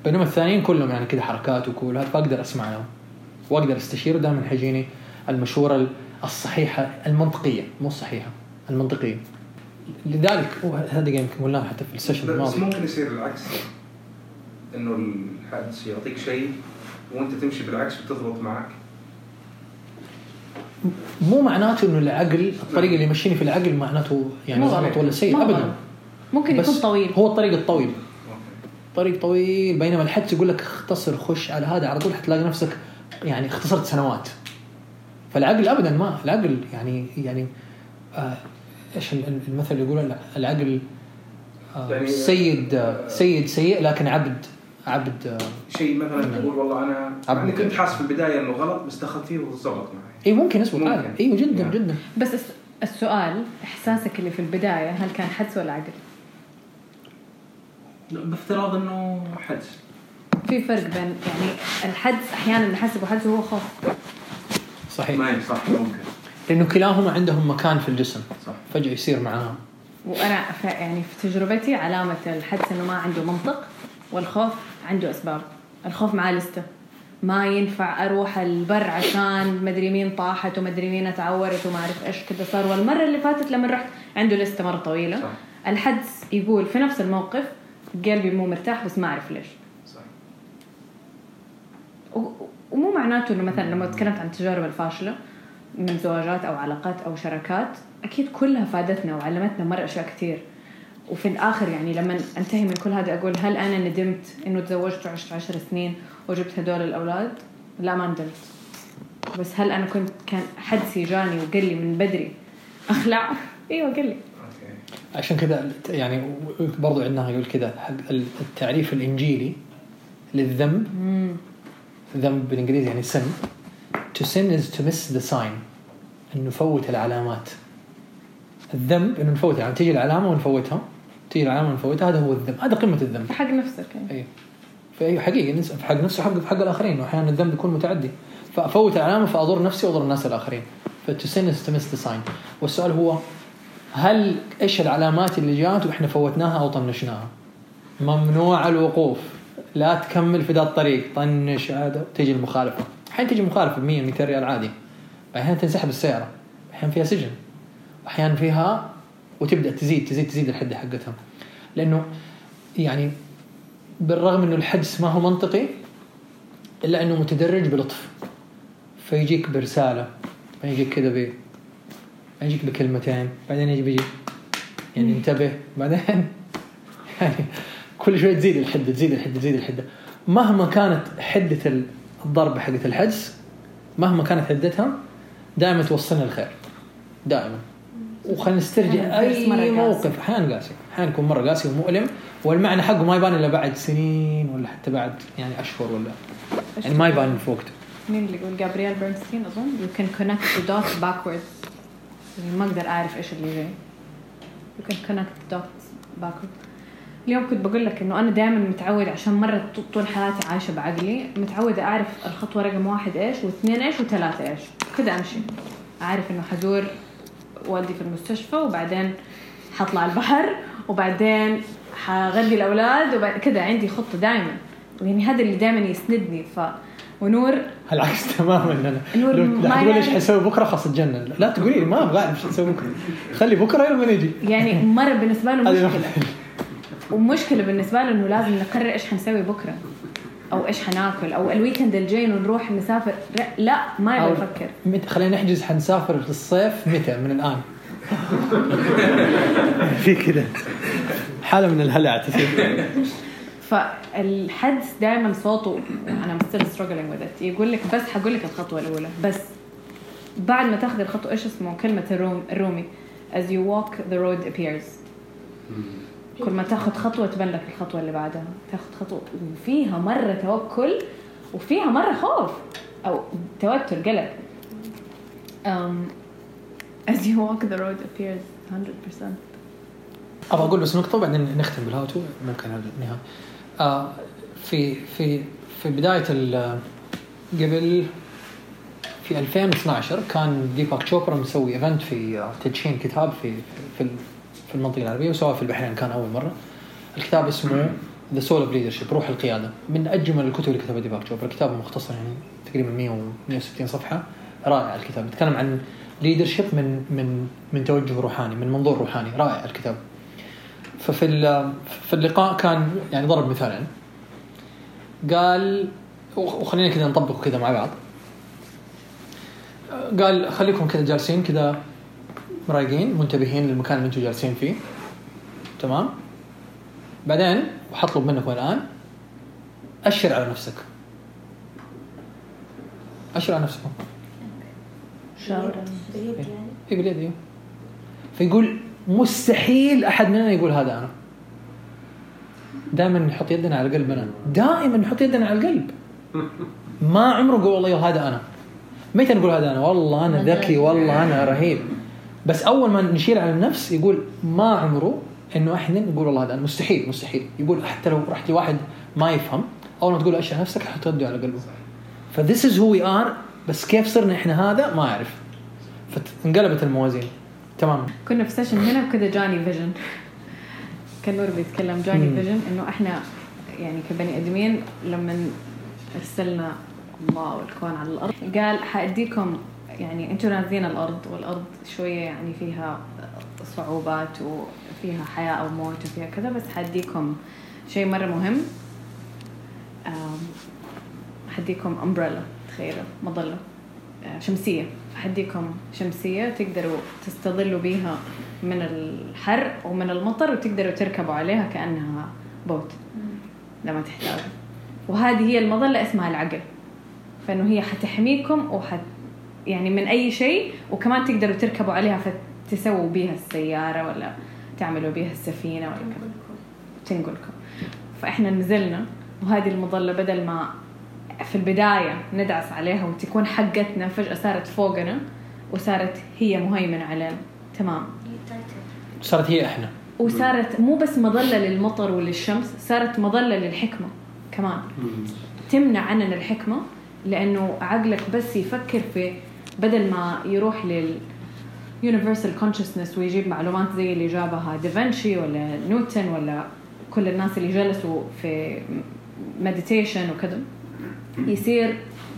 Speaker 1: بينما الثانيين كلهم يعني كذا حركات وكول هذا فأقدر أسمع لهم. وأقدر استشيره دائما حيجيني المشورة الصحيحة المنطقية. مو الصحيحة المنطقية. لذلك هذا يمكن قلناه حتى في ال
Speaker 3: sessions
Speaker 1: الماضي.
Speaker 3: ممكن يصير العكس. إنه الحدس يعطيك شيء وانت تمشي بالعكس وتضبط معك
Speaker 1: مو معناته إنه العقل الطريقة اللي يمشيني في العقل معناته يعني غلط. ولا سيء ابدا.
Speaker 2: ممكن يكون طويل.
Speaker 1: هو الطريق الطويل.
Speaker 3: okay.
Speaker 1: طريق طويل بينما الحدس يقول لك اختصر خش على هذا على طول حتلاقي نفسك يعني اختصرت سنوات. فالعقل ابدا ما العقل يعني يعني آه إيش ال- المثل اللي يقولون العقل آه
Speaker 3: يعني-
Speaker 1: سيد آه سيد سيء لكن عبد. عبد
Speaker 3: شيء مثلا تقول والله أنا
Speaker 1: عبد.
Speaker 3: كنت. حاسس في البداية إنه غلط بس دخلت فيه وظبط معي.
Speaker 1: اي ممكن يسبق
Speaker 3: ممكن.
Speaker 1: عادي. إيوه جدا
Speaker 3: نعم.
Speaker 1: جدا.
Speaker 2: بس الس- السؤال إحساسك اللي في البداية هل كان حدس ولا عقل؟
Speaker 4: بافتراض إنه حدس.
Speaker 2: في فرق بين يعني الحدس أحيانا نحسبه حدس وهو خوف.
Speaker 1: صحيح.
Speaker 5: ما صح ممكن.
Speaker 1: لأنه كلاهما عندهم مكان في الجسم.
Speaker 5: صح.
Speaker 1: فجأة يصير معاها
Speaker 2: وأنا ف- يعني في تجربتي علامة الحدس إنه ما عنده منطق والخوف عنده أسباب. الخوف معاه لسته. ما ينفع أروح البر عشان مدري مين طاحت ومدري مين اتعورت وما أعرف إيش كذا صار. والمرة اللي فاتت لما رحت عنده لسته مرة طويلة.
Speaker 5: صح.
Speaker 2: الحدس يقول في نفس الموقف قلبي مو مرتاح بس ما أعرف ليش.
Speaker 5: صح.
Speaker 2: ومو معناته إنه مثلا لما تكلمت عن التجارب الفاشلة من زواجات أو علاقات أو شراكات أكيد كلها فادتنا وعلمتنا مرة أشياء كثير. وفي الآخر يعني لما أنتهي من كل هذا أقول هل أنا ندمت إنه تزوجت وعشت عشر سنين وجبت هدول الأولاد؟ لا ما ندمت. بس هل أنا كنت كان حدسي جاني وقال لي من بدري أخلع؟ إيوه قال لي.
Speaker 3: أوكي.
Speaker 1: عشان كذا يعني برضو عندنا يقول كذا حق التعريف الإنجيلي للذنب. ذنب بالإنجليزي يعني sin. To sin is to miss the sign. إنه نفوت العلامات. الذنب إنه نفوت العلامة تيجي العلامة ونفوتها. تيجي العلامه ونفوتها هذا هو الذنب هذا قمة الذنب.
Speaker 2: حق نفسك يعني.
Speaker 1: أي فاي حقيقي في حق نفسه حق في حق الآخرين. وأحيانا الذنب يكون متعدي. فأفوت العلامه فأضر نفسي وأضر الناس الآخرين. ف two sin two sign والسؤال هو هل إيش العلامات اللي جات وإحنا فوتناها أو طنشناها؟ ممنوع الوقوف. لا تكمل في ذا الطريق. طنش هذا تجي المخالفة. أحيانا تجي مخالفه ب 100 200 ريال عادي. أحيانا تنسحب السيارة. أحيانا فيها سجن. أحيانا فيها وتبدأ تزيد تزيد تزيد الحدة حقتها لأنه يعني بالرغم إنه الحدس ما هو منطقي إلا إنه متدرج بلطف. فيجيك برسالة يجيك كذا ب يجيك بكلمتين بعدين يجي بيجي يعني انتبه بعدين يعني كل شوي تزيد الحدة تزيد الحدة تزيد الحدة. مهما كانت حدة الضربه حقت الحدس مهما كانت حدتها دائما توصلنا الخير. دائما. وخلينا نسترجع
Speaker 2: أي.
Speaker 1: موقف. أحيانا قاسي. أحيانا يكون مرة قاسي ومؤلم. والمعنى حقه ما يبان إلا بعد سنين ولا حتى بعد يعني أشهر ولا. يعني ما يبان في وقته
Speaker 2: مين اللي يقول؟ جابرييل بيرنستين أظن. You can connect the dots backwards. يعني ما أقدر أعرف إيش اللي جاي. You can connect the dots backwards. اليوم كنت بقول لك إنه أنا دائما متعود عشان مرة طول حياتي عايشة بعقلي متعودة أعرف الخطوة رقم واحد إيش واثنين إيش وثلاثة إيش. كذا أمشي. أعرف إنه حزور والدي في المستشفى وبعدين حطلع البحر وبعدين حغلي الأولاد وبعد كذا عندي خطة دائما يعني هذا اللي دائما يسندني. ف ونور
Speaker 1: العكس تماما. أنا
Speaker 2: نور
Speaker 1: لا تقول
Speaker 2: إيش
Speaker 1: حسوي بكرة خلاص اتجنن. لا تقولي لي ما أبغى أعرف إيش تسوي بكرة. خلي بكرة لما نجي.
Speaker 2: يعني مرة بالنسبة له مشكلة. ومشكلة بالنسبة له إنه لازم نقرر إيش حنسوي بكرة. أو إيش حناكل؟ أو ال weekend الجاي نروح نسافر؟ لا ما يبغى يفكر.
Speaker 1: متى خلينا نحجز حنسافر في الصيف متى؟ من الآن. في كذا. حالة من الهلع تصير
Speaker 2: فالحدس دائما صوته أنا still struggling with it. يقول لك بس حقول لك الخطوة الأولى. بس بعد ما تاخذ الخطوة إيش اسمه؟ كلمة الروم الرومي. As you walk the road appears. كل ما تاخذ خطوة تبان لك الخطوة اللي بعدها. تاخذ خطوة وفيها مرة توكل وفيها مرة خوف أو توتر قلق. Um, as you walk the road appears 100%
Speaker 1: أبغى أقول بس نقطة وبعدين نختم بال how to ممكن هذا النهاية. آه في في في بداية ال- قبل في 2012 كان ديباك تشوبرا مسوي event في آه، تدشين كتاب في في ال- في المنطقة العربية وسواه في البحرين كان أول مرة. الكتاب اسمه The Soul of Leadership روح القيادة. من أجمل الكتب اللي كتبها ديباك تشوبرا كتاب مختصر يعني تقريبا 100 و 160 صفحة. رائع الكتاب. يتكلم عن leadership من من من توجه روحاني من منظور روحاني. رائع الكتاب. ففي في اللقاء كان يعني ضرب مثالين. قال وخ- وخلينا كذا نطبقه كذا مع بعض. قال خليكم كذا جالسين كذا رايقين منتبهين للمكان اللي أنتم جالسين فيه. تمام؟ بعدين وحطلب منكم الآن. أشر على نفسك. أشر على نفسكم
Speaker 2: شاور
Speaker 6: باليد يعني
Speaker 1: اي باليد أيوه فيقول مستحيل أحد مننا يقول هذا أنا. دائما نحط يدنا على قلبنا دائما نحط يدنا على القلب. ما عمره نقول والله هذا أنا. متى نقول هذا أنا؟ والله أنا ذكي. والله أنا رهيب. بس أول ما نشيل على النفس يقول ما عمره إنه إحنا نقول والله هذا مستحيل مستحيل. يقول حتى لو رحت لواحد ما يفهم أول ما تقول اشياء نفسك حط يده على قلبه. ف this is who we are بس كيف صرنا إحنا هذا؟ ما أعرف. فانقلبت الموازين. تمام.
Speaker 2: كنا في session هنا وكذا جاني vision كان نور بيتكلم جاني. vision إنه إحنا يعني كبني آدمين لما ارسلنا الله والكون على الأرض قال حأديكم يعني أنتم نازلين الأرض والأرض شوية يعني فيها صعوبات وفيها حياة أو موت وفيها كذا بس حاديكم شيء مرة مهم. حديكم امبريلا تخيلوا مظلة آه، شمسية. حديكم شمسية تقدروا تستظلوا بيها من الحر ومن المطر وتقدروا تركبوا عليها كأنها بوت لما تحتاجوا. وهذه هي المظلة اسمها العقل. فإنه هي حتحميكم وحت يعني من أي شيء وكمان تقدروا تركبوا عليها فتسووا بيها السيارة ولا تعملوا بيها السفينة ولا كذا. تنقلكم. فإحنا نزلنا وهذه المظلة بدل ما في البداية ندعس عليها وتكون حقتنا فجأة صارت فوقنا وصارت هي مهيمنة علينا. تمام.
Speaker 1: صارت هي إحنا.
Speaker 2: وصارت مو بس مظلة للمطر وللشمس صارت مظلة للحكمة كمان. تمنع عننا الحكمة لأنه عقلك بس يفكر في بدل ما يروح لل universal consciousness ويجيب معلومات زي اللي جابها دافنشي ولا نيوتن ولا كل الناس اللي جلسوا في مديتيشن وكذا يصير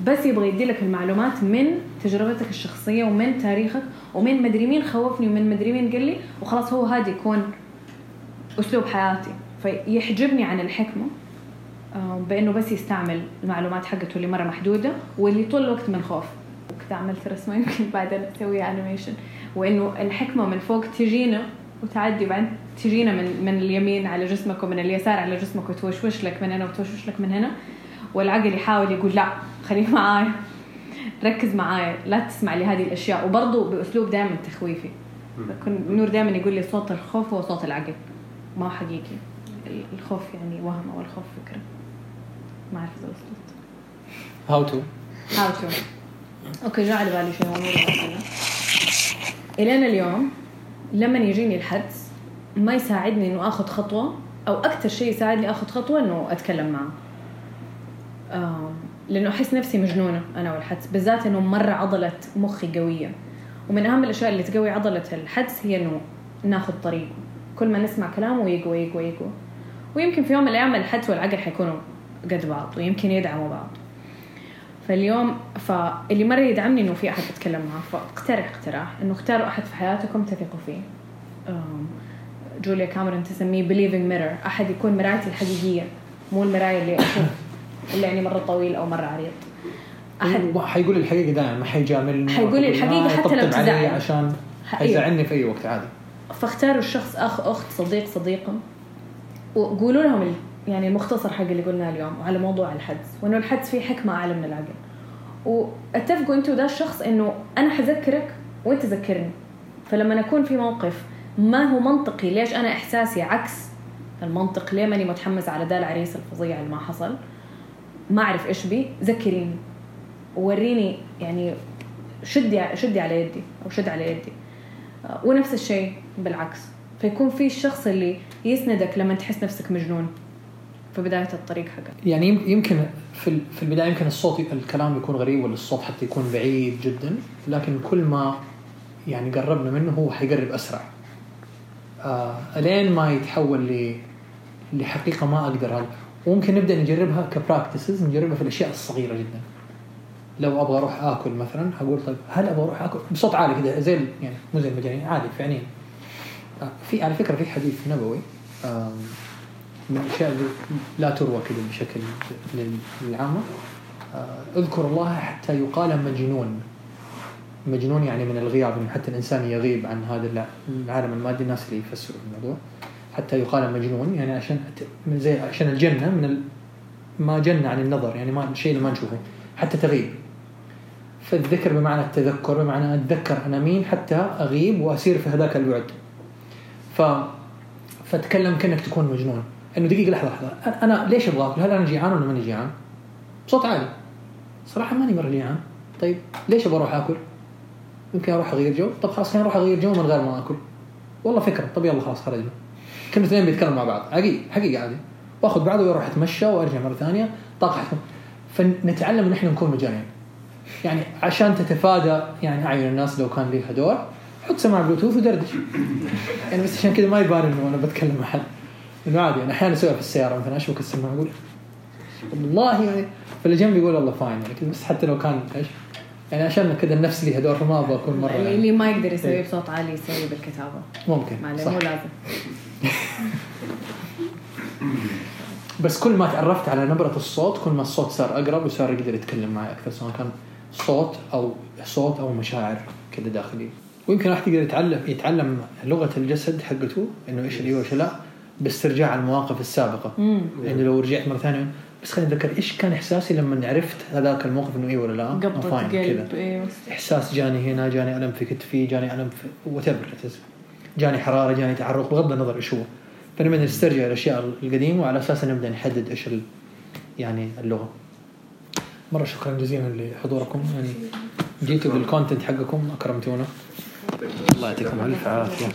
Speaker 2: بس يبغى يدي لك المعلومات من تجربتك الشخصية ومن تاريخك ومن مدري مين خوفني ومن مدري مين قال لي وخلاص هو هذا يكون أسلوب حياتي. فيحجبني عن الحكمة آه، بإنه بس يستعمل المعلومات حقته اللي مرة محدودة واللي طول الوقت من خوف. عملت رسمه يمكن بعدين اسويها انيميشن وإنه الحكمة من فوق تجينا وتعدي وبعدين تجينا من من اليمين على جسمك ومن اليسار على جسمك وتوشوش لك من هنا وتوشوش لك من هنا. والعقل يحاول يقول لا خليك معايا ركز معايا لا تسمع لهذه الأشياء. وبرضه بأسلوب دائما تخويفي. نور دائما يقول لي صوت الخوف هو صوت العقل. ما حقيقي. الخوف يعني وهم والخوف فكرة. ما أعرف إذا وصلت.
Speaker 1: How to
Speaker 2: how to okay جاء على بالي شيء مثلا الين اليوم لما يجيني الحدس ما يساعدني إنه آخذ خطوة أو أكثر شيء يساعدني آخذ خطوة إنه أتكلم معه. لأنه أحس نفسي مجنونة أنا والحدس بالذات إنه مرة عضله مخي قوية. ومن أهم الأشياء اللي تقوي عضلة الحدس هي إنه ناخذ طريقه كل ما نسمع كلامه يقوى يقوى يقوى. ويمكن في يوم من الأيام الحدس والعقل حيكونوا قد بعض ويمكن يدعموا بعض. فاليوم فاللي مرة يدعمني إنه في أحد اتكلم معه فاقترح اقتراح إنه اختاروا أحد في حياتكم تثقوا فيه. جوليا كاميرون تسميه believing mirror. أحد يكون مرايتي الحقيقية مو المراية اللي أشوف اللي يعني مرة طويل أو مرة عريض.
Speaker 1: أحد حيقول الحقيقة دائما ما حيجاملني
Speaker 2: حيقول الحقيقة حتى لو تزعل.
Speaker 1: عشان حيزعلني في أي وقت عادي.
Speaker 2: فاختاروا الشخص أخ أخت صديق صديقة وقولوا لهم يعني المختصر حق اللي قلناه اليوم وعلى موضوع الحدس وإنه الحدس فيه حكمة أعلى من العقل. واتفقوا أنتوا ده الشخص إنه أنا حذكرك وأنت ذكرني فلما اكون في موقف ما هو منطقي ليش أنا إحساسي عكس المنطق ليه ماني متحمس على ده العريس الفظيع اللي ما حصل؟ ما أعرف إيش بي ذكريني. ووريني يعني شدي شدي على يدي أو شد على يدي. ونفس الشيء بالعكس. فيكون في الشخص اللي يسندك لما تحس نفسك مجنون. في بداية الطريق حقك
Speaker 1: يعني يم- يمكن في في البداية يمكن الصوت الكلام يكون غريب ولا الصوت حتى يكون بعيد جدا لكن كل ما يعني قربنا منه هو حيقرب أسرع. آه ألين ما يتحول لحقيقة ما أقدر هذا وممكن نبدأ نجربها كبراكتسز نجربها في الأشياء الصغيرة جدا. لو أبغى أروح آكل مثلا أقول طيب هل أبغى أروح آكل؟ بصوت عالي كذا زي يعني مو زي المجانين عالي فعليا. آه في على فكرة في حديث نبوي من الاشياء اللي لا تروى كذا بشكل لل- للعامه آه، اذكر الله حتى يقال مجنون. مجنون يعني من الغياب إنه حتى الإنسان يغيب عن هذا الع- العالم المادي الناس اللي يفسروا الموضوع. حتى يقال مجنون يعني عشان من زي عشان الجنة من ما جن عن النظر يعني ما الشيء اللي ما نشوفه حتى تغيب. فالذكر بمعنى التذكر بمعنى أتذكر أنا مين حتى أغيب وأسير في هذاك البعد. ف فتكلم كأنك تكون مجنون. إنه دقيقة لحظة لحظة. أنا ليش أبغى اكل؟ هل أنا جيعان ولا ماني جيعان؟ بصوت عالي. صراحة ماني مرة جيعان. طيب ليش أبغى أروح آكل؟ يمكن أروح أغير جو. طب خلاص خليني أروح أغير جو من غير ما آكل. والله فكرة. طب يلا خلاص خرجنا كنا اثنين بيتكلموا مع بعض. حقيقي حقيقي عادي. وآخذ بعض وأروح أتمشى وأرجع مرة ثانية. طاقة حتكون فنتعلم إن إحنا نكون مجانين. يعني عشان تتفادى يعني أعين الناس لو كان ليها دور حط سماعه بلوتوث ودردش يعني بس عشان كذا ما يبان إنه أنا بتكلم مع حد. انه عادي انا أحيانا أسويها في السيارة مثلا اشبك السماعه أقول والله يعني فاللي جنبي يقول الله فاين يعني كذا بس حتى لو كان إيش؟ يعني عشان كذا النفس ليها دور فما أبغى أكون مرة
Speaker 2: اللي
Speaker 1: يعني.
Speaker 2: اللي ما يقدر يسويه بصوت عالي يسويه بالكتابة.
Speaker 1: ممكن صح
Speaker 2: مو لازم.
Speaker 1: بس كل ما تعرفت على نبرة الصوت كل ما الصوت صار أقرب وصار يقدر يتكلم معي أكثر سواء كان صوت أو صوت أو مشاعر كذا داخلية ويمكن راح يقدر يتعلم يتعلم لغة الجسد حقته إنه إيش اللي وإيش لا. باسترجاع المواقف السابقة.
Speaker 2: امم
Speaker 1: يعني لو رجعت مرة ثانية بس خليني أتذكر إيش كان إحساسي لما عرفت هذاك الموقف إنه إيه ولا لا؟
Speaker 2: قبضة
Speaker 1: كذا.
Speaker 2: أيوه
Speaker 1: إحساس جاني هنا جاني ألم في كتفي جاني ألم في وات جاني حرارة جاني تعرق بغض النظر إيش هو. فنبدا نسترجع الأشياء القديمة وعلى اساسها نبدا نحدد إيش ال... يعني اللغة. مرة شكرا جزيلا لحضوركم. يعني جيتوا بالكونتنت حقكم أكرمتونا. الله يعطيكم ألف عافية.